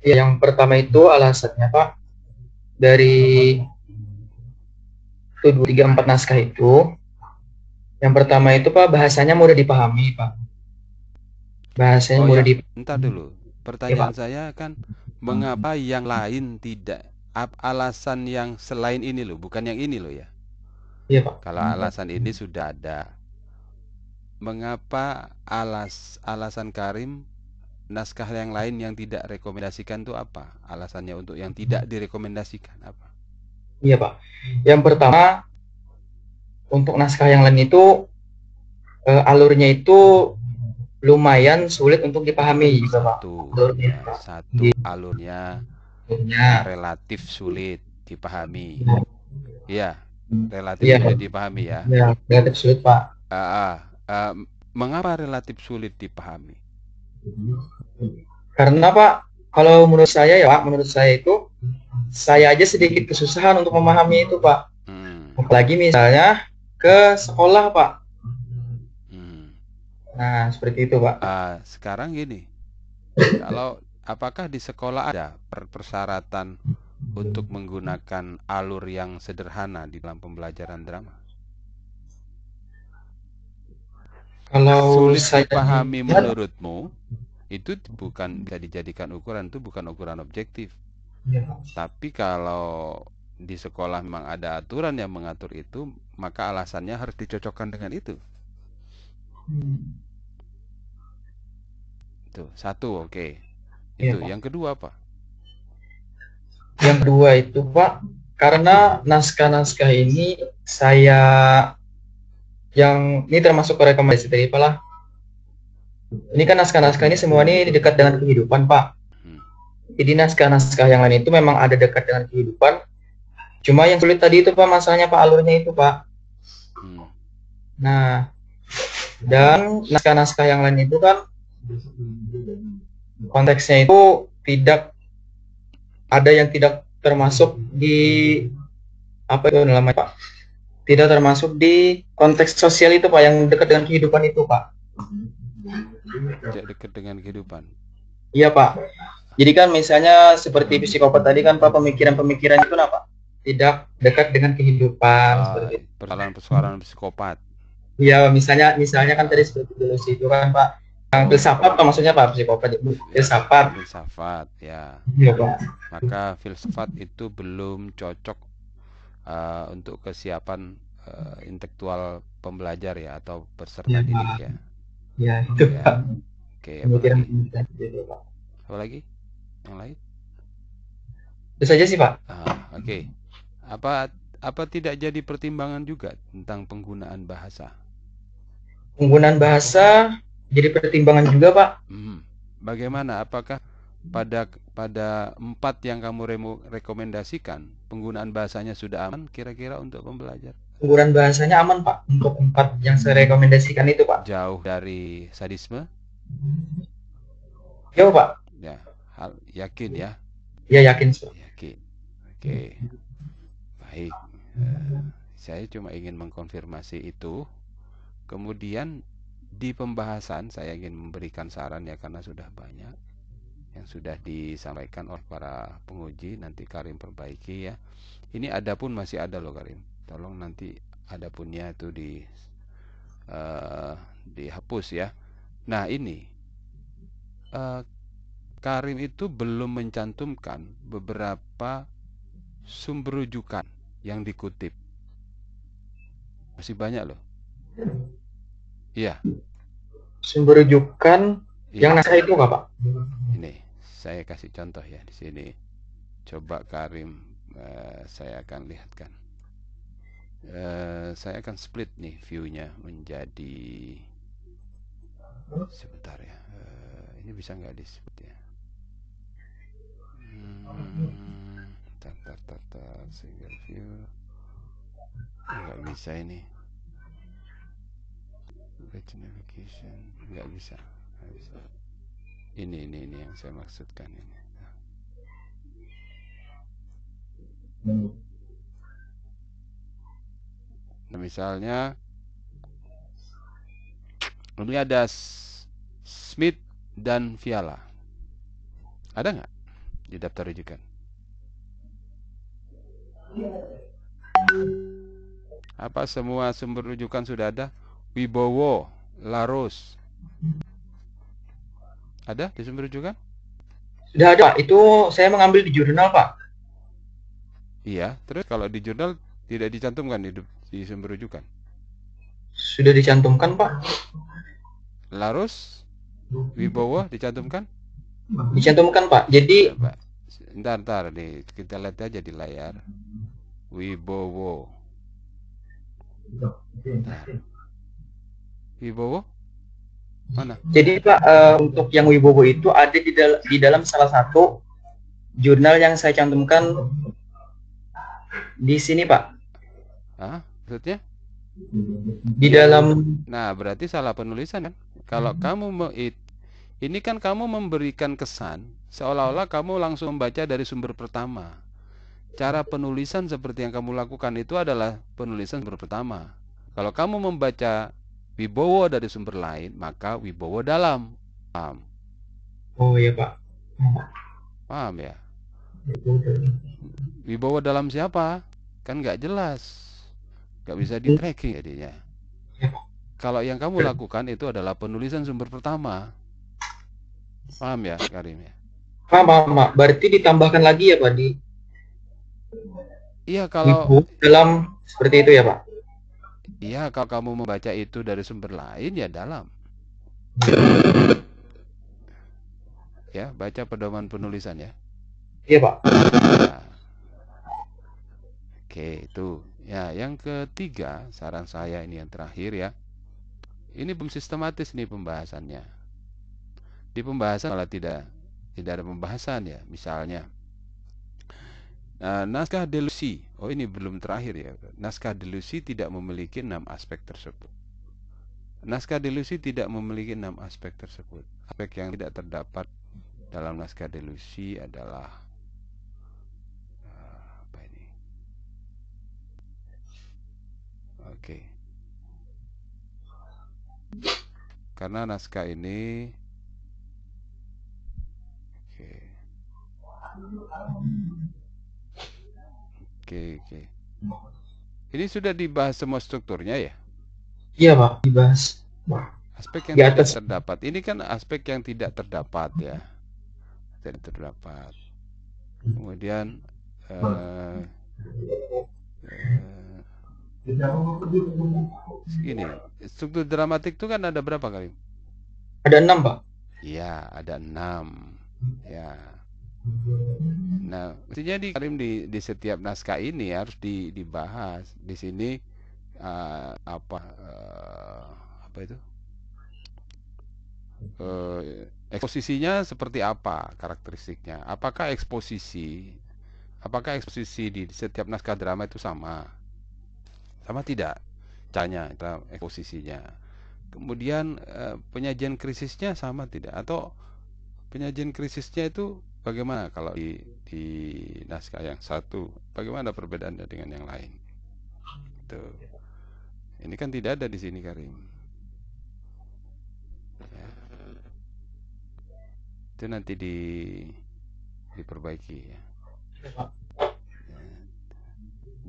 Ya, yang pertama itu alasannya Pak dari tujuh tiga empat naskah itu yang pertama itu Pak bahasanya mudah dipahami Pak. Bahasanya oh, mudah ya. dipahami. Entar dulu. Pertanyaan ya, saya kan mengapa yang lain tidak alasan yang selain ini loh, bukan yang ini loh ya. Iya Pak. Kalau alasan ini sudah ada. Mengapa alas alasan Karim naskah yang lain yang tidak rekomendasikan itu apa? Alasannya untuk yang tidak direkomendasikan apa? Iya Pak. Yang pertama untuk naskah yang lain itu uh, alurnya itu lumayan sulit untuk dipahami juga Pak. Satu, alurnya, ya, satu alurnya Ya. relatif sulit dipahami. Ya. Iya, relatif Iya. sulit dipahami ya. Ya, relatif sulit Pak. Ah, ah, ah, mengapa relatif sulit dipahami? Karena Pak, kalau menurut saya ya Pak, menurut saya itu saya aja sedikit kesusahan untuk memahami itu Pak. Hmm, Apalagi misalnya ke sekolah Pak. hmm. Nah, seperti itu Pak. Ah, sekarang gini, [laughs] kalau apakah di sekolah ada per- persyaratan untuk menggunakan alur yang sederhana di dalam pembelajaran drama? Kalau Sulit saya dipahami lihat, menurutmu itu bukan bisa dijadikan ukuran itu bukan ukuran objektif. ya. Tapi kalau di sekolah memang ada aturan yang mengatur itu, maka alasannya harus dicocokkan dengan itu. Tuh, satu, oke. Iya, Itu. Pak. Yang kedua apa? Yang kedua itu Pak, karena naskah-naskah ini saya yang ini termasuk ke rekomendasi tadi Pak lah. Ini kan naskah-naskah ini semua ini dekat dengan kehidupan Pak. Hmm. Jadi naskah-naskah yang lain itu memang ada dekat dengan kehidupan. Cuma yang sulit tadi itu Pak masalahnya Pak alurnya itu Pak. Hmm. Nah, dan naskah-naskah yang lain itu kan konteksnya itu tidak ada yang tidak termasuk di apa itu namanya Pak? Tidak termasuk di konteks sosial itu Pak yang dekat dengan kehidupan itu Pak. Tidak dekat dengan kehidupan. Iya Pak. Jadi kan misalnya seperti psikopat tadi kan Pak pemikiran-pemikiran itu apa? Tidak dekat dengan kehidupan Ah, seperti itu. Persoalan-persoalan psikopat. Iya, misalnya misalnya kan tadi seperti dulu itu kan Pak. Yang filsafat apa maksudnya Pak psikopat? Filsafat. Filsafat, ya. Iya Pak. Maka filsafat itu belum cocok eh, untuk kesiapan eh, intelektual pembelajar ya atau peserta Ya, didik ya. Ya itu Ya. Pak. Oke, apa lagi? Apa lagi? Yang lain? Itu saja sih Pak. Ah, oke. Apa apa tidak jadi pertimbangan juga tentang penggunaan bahasa? Penggunaan bahasa jadi pertimbangan juga Pak. Hmm. Bagaimana? Apakah pada pada empat yang kamu rekomendasikan penggunaan bahasanya sudah aman kira-kira untuk pembelajar? Penggunaan bahasanya aman Pak untuk empat yang saya rekomendasikan itu Pak. Jauh dari sadisme? Ya Pak. Ya, hal yakin ya, Ya yakin Pak. yakin. Oke. Baik. Eh, saya cuma ingin mengkonfirmasi itu. Kemudian di pembahasan saya ingin memberikan saran ya karena sudah banyak yang sudah disampaikan oleh para penguji nanti Karim perbaiki ya. Ini ada pun masih ada loh Karim. Tolong nanti ada punnya itu di eh, dihapus ya. Nah ini eh, Karim itu belum mencantumkan beberapa sumber rujukan yang dikutip. Masih banyak loh. Iya, Sumber rujukan. Yang naskah itu nggak Pak? Ini saya kasih contoh ya di sini. Coba Karim, eh, saya akan lihatkan. Eh, saya akan split nih view-nya menjadi sebentar ya. Eh, ini bisa nggak di split ya? Hmm, tar, tar, tar, tar, single view. Nggak bisa ini. Navigation nggak bisa. Ini ini ini yang saya maksudkan ini. Nah, misalnya ini ada Smith dan Viala. Ada nggak di daftar rujukan? Apa semua sumber rujukan sudah ada? Wibowo, Laros. Ada di sumber rujukan? Sudah ada Pak. Itu saya mengambil di jurnal Pak. Iya. Terus kalau di jurnal tidak dicantumkan di, di sumber rujukan. Sudah dicantumkan Pak. Laros, Wibowo dicantumkan? Dicantumkan Pak. Jadi Coba. Ntar, ntar nih kita lihat aja di layar. Wibowo. Ntar. Wibowo? Mana? Jadi Pak eh, untuk yang Wibowo itu ada di, dal- di dalam salah satu jurnal yang saya cantumkan di sini, Pak. Hah? Maksudnya? Di dalam Nah, berarti salah penulisan kan? Kalau kamu ini kan kamu memberikan kesan seolah-olah kamu langsung membaca dari sumber pertama. Cara penulisan seperti yang kamu lakukan itu adalah penulisan sumber pertama. Kalau kamu membaca Wibowo dari sumber lain, maka Wibowo dalam. Paham? Oh iya, Pak. Paham ya? Wibowo dalam siapa? Kan nggak jelas. Nggak bisa di tracking jadinya. Kalau yang kamu lakukan itu adalah penulisan sumber pertama. Paham ya, Karim ya? Paham, paham, Pak. Berarti ditambahkan lagi ya, Pak, di Iya, kalau buku dalam seperti itu ya, Pak. Iya kalau kamu membaca itu dari sumber lain ya dalam. Ya, baca pedoman penulisan ya. Iya, Pak. Nah. Oke, itu. Ya, yang ketiga, saran saya ini yang terakhir ya. Ini belum sistematis nih pembahasannya. Di pembahasan malah tidak tidak ada pembahasan ya. Misalnya, nah, naskah delusi. Oh, ini belum terakhir ya. Naskah delusi tidak memiliki enam aspek tersebut. Naskah delusi tidak memiliki enam aspek tersebut. Aspek yang tidak terdapat dalam naskah delusi adalah eh, apa ini? Oke. Karena naskah ini Oke. Oke, oke. Ini sudah dibahas semua strukturnya ya? Iya, Pak. Dibahas. Wah. Aspek yang Di tidak atas. terdapat. Ini kan aspek yang tidak terdapat ya. Tidak terdapat. Kemudian eh, eh, ini struktur dramatik itu kan ada berapa kali? Ada enam, Pak. Iya, ada enam. Ya. Nah, mestinya di Karim di, di setiap naskah ini harus di, dibahas. Di sini eh, apa eh, apa itu? Eh, eksposisinya seperti apa karakteristiknya? Apakah eksposisi apakah eksposisi di setiap naskah drama itu sama? Sama tidak? Dalam eksposisinya. Kemudian eh, penyajian krisisnya sama tidak? Atau penyajian krisisnya itu bagaimana kalau di di naskah yang satu? Bagaimana perbedaannya dengan yang lain? Itu. Ini kan tidak ada di sini Karim. Ya. Itu nanti di diperbaiki ya. Ya.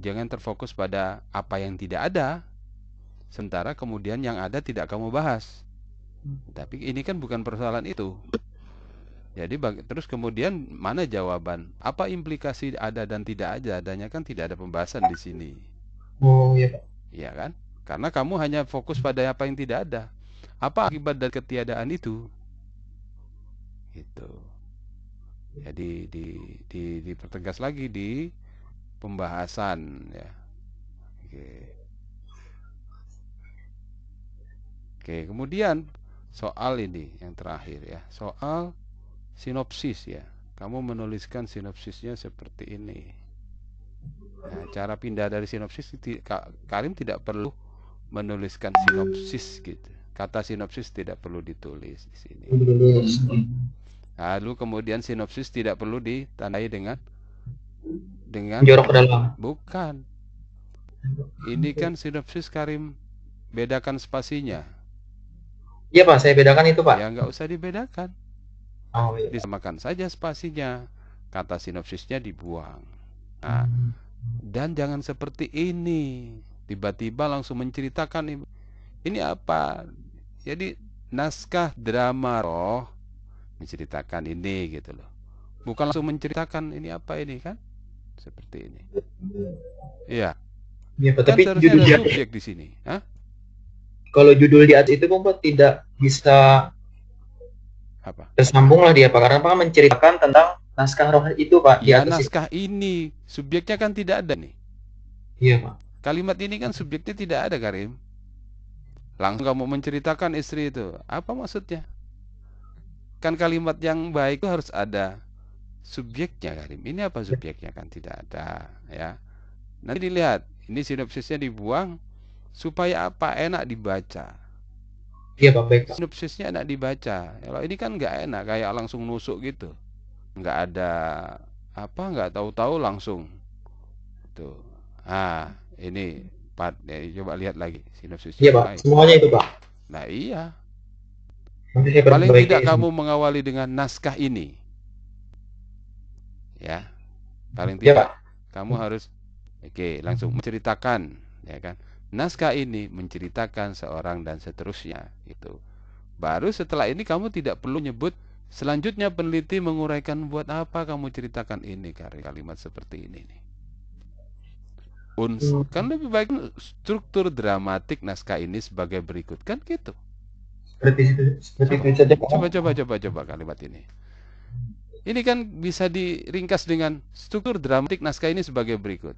Jangan terfokus pada apa yang tidak ada, sementara kemudian yang ada tidak kamu bahas. Tapi ini kan bukan persoalan itu. Jadi terus kemudian mana jawaban? Apa implikasi ada dan tidak ada? Adanya kan tidak ada pembahasan di sini. Oh iya, Pak. Iya kan? Karena kamu hanya fokus pada apa yang tidak ada. Apa akibat dari ketiadaan itu? Gitu. Jadi di, di, dipertegas lagi di pembahasan ya. Oke. Oke, kemudian soal ini yang terakhir ya. Soal sinopsis ya. Kamu menuliskan sinopsisnya seperti ini. Nah, cara pindah dari sinopsis Karim tidak perlu menuliskan sinopsis gitu. Kata sinopsis tidak perlu ditulis di sini. Lalu kemudian sinopsis tidak perlu ditandai dengan dengan Jorok dalam. bukan. Ini kan sinopsis Karim bedakan spasinya. Iya, Pak. Saya bedakan itu, Pak. Ya nggak usah dibedakan. Oh iya. Disamakan saja spasinya. Kata sinopsisnya dibuang. Nah, dan jangan seperti ini. Tiba-tiba langsung menceritakan ini- apa? Jadi naskah drama roh menceritakan ini gitu loh. Bukan langsung menceritakan ini apa ini kan? Seperti ini. Iya, Pak. kan Tapi seharusnya judul ada di, subjek di sini. Hah? kalau judul di atas itu, Pak, tidak bisa Apa? tersambung lah dia, Pak. Karena Pak menceritakan tentang naskah roh itu, Pak. Di Ya atas itu. naskah ini subjeknya kan tidak ada nih. Iya, Pak. Kalimat ini kan subjeknya tidak ada, Karim. Langsung kamu menceritakan istri itu. Apa maksudnya? Kan kalimat yang baik itu harus ada subjeknya Karim. Ini apa subjeknya kan tidak ada ya. Nanti dilihat, ini sinopsisnya dibuang supaya apa? Enak dibaca. Iya Pak, baik. Sinopsisnya enak dibaca. Kalau ini kan nggak enak, kayak langsung nusuk gitu. Nggak ada apa, nggak tahu-tahu langsung. Tuh. Ah, ini part ya, coba lihat lagi sinopsisnya. Iya Pak, semuanya itu Pak. Nah iya. Paling tidak ini. kamu mengawali dengan naskah ini. Ya. Paling Iya tidak Pak. kamu harus oke langsung menceritakan ya kan naskah ini menceritakan seorang dan seterusnya itu baru setelah ini kamu tidak perlu nyebut selanjutnya peneliti menguraikan buat apa kamu ceritakan ini kali- kalimat seperti ini nih. Uns Hmm. kan lebih baik struktur dramatik naskah ini sebagai berikut kan gitu? Seperti itu, seperti itu saja coba coba coba coba kalimat ini. Ini kan bisa diringkas dengan struktur dramatik naskah ini sebagai berikut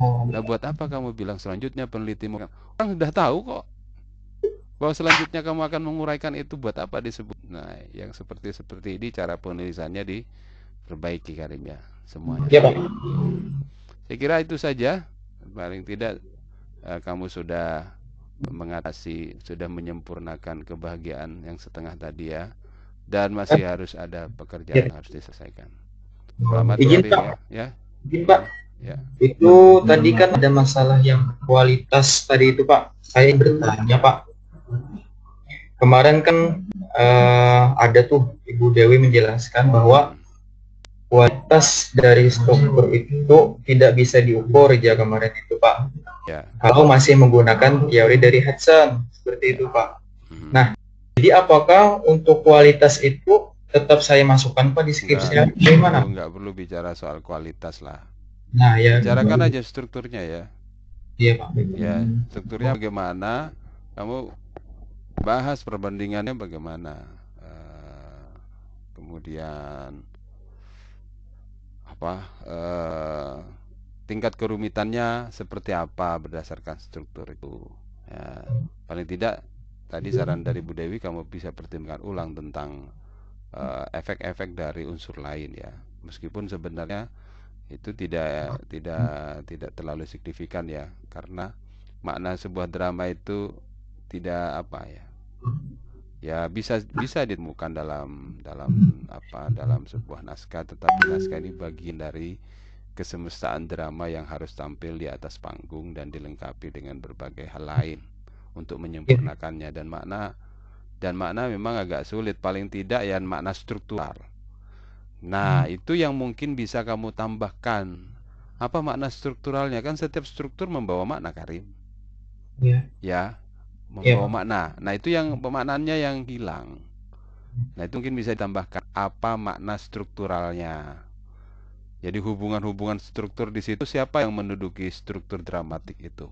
Oh, Nah buat apa kamu bilang selanjutnya peneliti orang sudah tahu kok bahwa selanjutnya kamu akan menguraikan itu buat apa disebut. Nah yang seperti seperti ini cara penulisannya diperbaiki Karim ya semuanya. Iya Pak. Saya kira itu saja paling tidak eh, kamu sudah mengatasi sudah menyempurnakan kebahagiaan yang setengah tadi ya dan masih harus ada pekerjaan yang harus diselesaikan. Selamat Izin Karim, Pak, ya. ya. izin Pak. Ya. Itu tadi kan ada masalah yang kualitas tadi itu Pak. Saya bertanya Pak. Kemarin kan eh, ada tuh Ibu Dewi menjelaskan bahwa kualitas dari struktur itu tidak bisa diukur ya kemarin itu Pak. Ya. Kalau masih menggunakan teori dari Hudson seperti itu Pak. Mhm. Nah, Jadi apakah untuk kualitas itu tetap saya masukkan Pak di skripsinya? Nggak Bagaimana? perlu- nggak perlu bicara soal kualitas lah. Nah ya. Bicarakan aja strukturnya ya. Iya Pak. Ya, strukturnya bagaimana? Kamu bahas perbandingannya bagaimana? Eh, kemudian apa? eh, tingkat kerumitannya seperti apa berdasarkan struktur itu? Ya, paling tidak tadi saran dari Bu Dewi kamu bisa pertimbangkan ulang tentang eh, efek-efek dari unsur lain ya. Meskipun sebenarnya itu tidak tidak tidak terlalu signifikan ya karena makna sebuah drama itu tidak apa ya. Ya bisa bisa ditemukan dalam dalam apa dalam sebuah naskah tetapi naskah ini bagian dari kesemestaan drama yang harus tampil di atas panggung dan dilengkapi dengan berbagai hal lain untuk menyempurnakannya. Dan makna dan makna memang agak sulit. Paling tidak ya makna struktural Nah, itu yang mungkin bisa kamu tambahkan. Apa makna strukturalnya? Kan setiap struktur membawa makna, Karim. Iya. Ya, Iya, membawa Pak. makna. Nah, itu yang pemaknaannya yang hilang. Nah, itu mungkin bisa ditambahkan apa makna strukturalnya. Jadi hubungan-hubungan struktur di situ siapa yang menduduki struktur dramatik itu?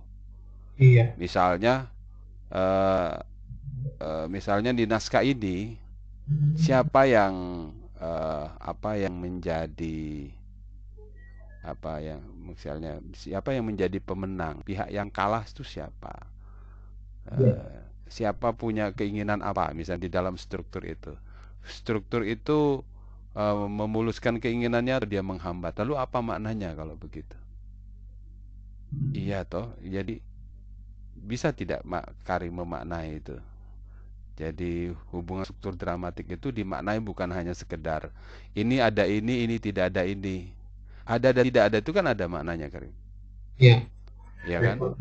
Iya. Misalnya eh, eh, misalnya di naskah ini siapa yang eh, apa yang menjadi apa yang misalnya siapa yang menjadi pemenang? Pihak yang kalah itu siapa? Eh, siapa punya keinginan apa? Misalnya di dalam struktur itu. Struktur itu eh, memuluskan keinginannya atau dia menghambat. Lalu apa maknanya kalau begitu? Iya toh. Jadi bisa tidak Mak Karim memaknai itu jadi hubungan struktur dramatik itu dimaknai bukan hanya sekedar ini ada ini, ini tidak ada ini. Ada dan tidak ada itu kan ada maknanya, Karim. Iya. Ya kan? Iya, Pak.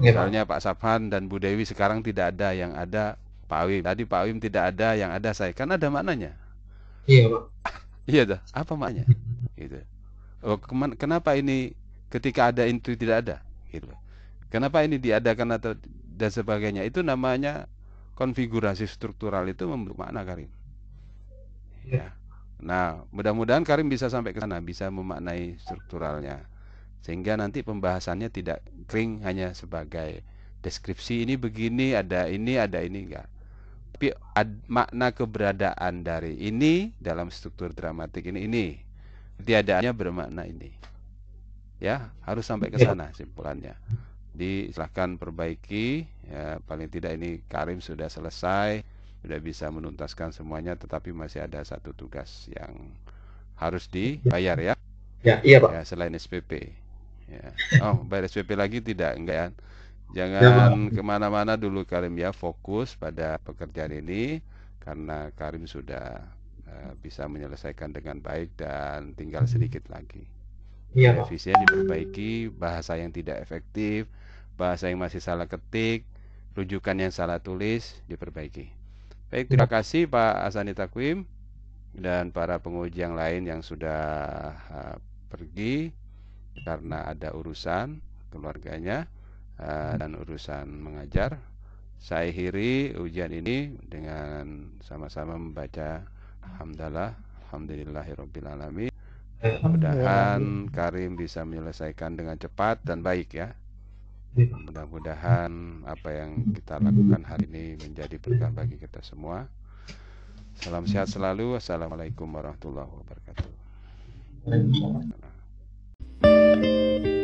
Misalnya Pak Safhan dan Bu Dewi sekarang tidak ada, yang ada Pak Awim. Tadi Pak Awim tidak ada, yang ada saya. Kan ada maknanya. Iya, Pak. [laughs] Iya dah. Apa maknanya? [laughs] Gitu. Oh, kenapa ini ketika ada itu tidak ada? Gitu. Kenapa ini diadakan atau dan sebagainya? Itu namanya konfigurasi struktural itu membentuk makna Karim. Ya. Nah, mudah-mudahan Karim bisa sampai ke sana, bisa memaknai strukturalnya. Sehingga nanti pembahasannya tidak kering hanya sebagai deskripsi ini begini, ada ini, ada ini enggak. Tapi ad- makna keberadaan dari ini dalam struktur dramatik ini ini tiadaannya bermakna ini. Ya, harus sampai ke Ya. sana simpulannya. Disilahkan perbaiki ya paling tidak ini Karim sudah selesai sudah bisa menuntaskan semuanya tetapi masih ada satu tugas yang harus dibayar ya. Ya, iya Pak. Ya, selain SPP. Ya. [laughs] Oh, bayar SPP lagi tidak, enggak ya? Jangan ya, ke mana-mana dulu Karim ya, fokus pada pekerjaan ini karena Karim sudah uh, bisa menyelesaikan dengan baik dan tinggal sedikit lagi. Iya, Revisinya diperbaiki, bahasa yang tidak efektif, bahasa yang masih salah ketik, rujukan yang salah tulis diperbaiki. Baik, terima kasih Pak Asani Takwim dan para penguji yang lain yang sudah uh, pergi karena ada urusan keluarganya uh, dan urusan mengajar. Saya akhiri ujian ini dengan sama-sama membaca Alhamdulillah, Alhamdulillahirabbil alamin. Mudah-mudahan Karim bisa menyelesaikan dengan cepat dan baik ya. Mudah-mudahan apa yang kita lakukan hari ini menjadi berkah bagi kita semua. Salam sehat selalu. Assalamualaikum warahmatullahi wabarakatuh. Thank you.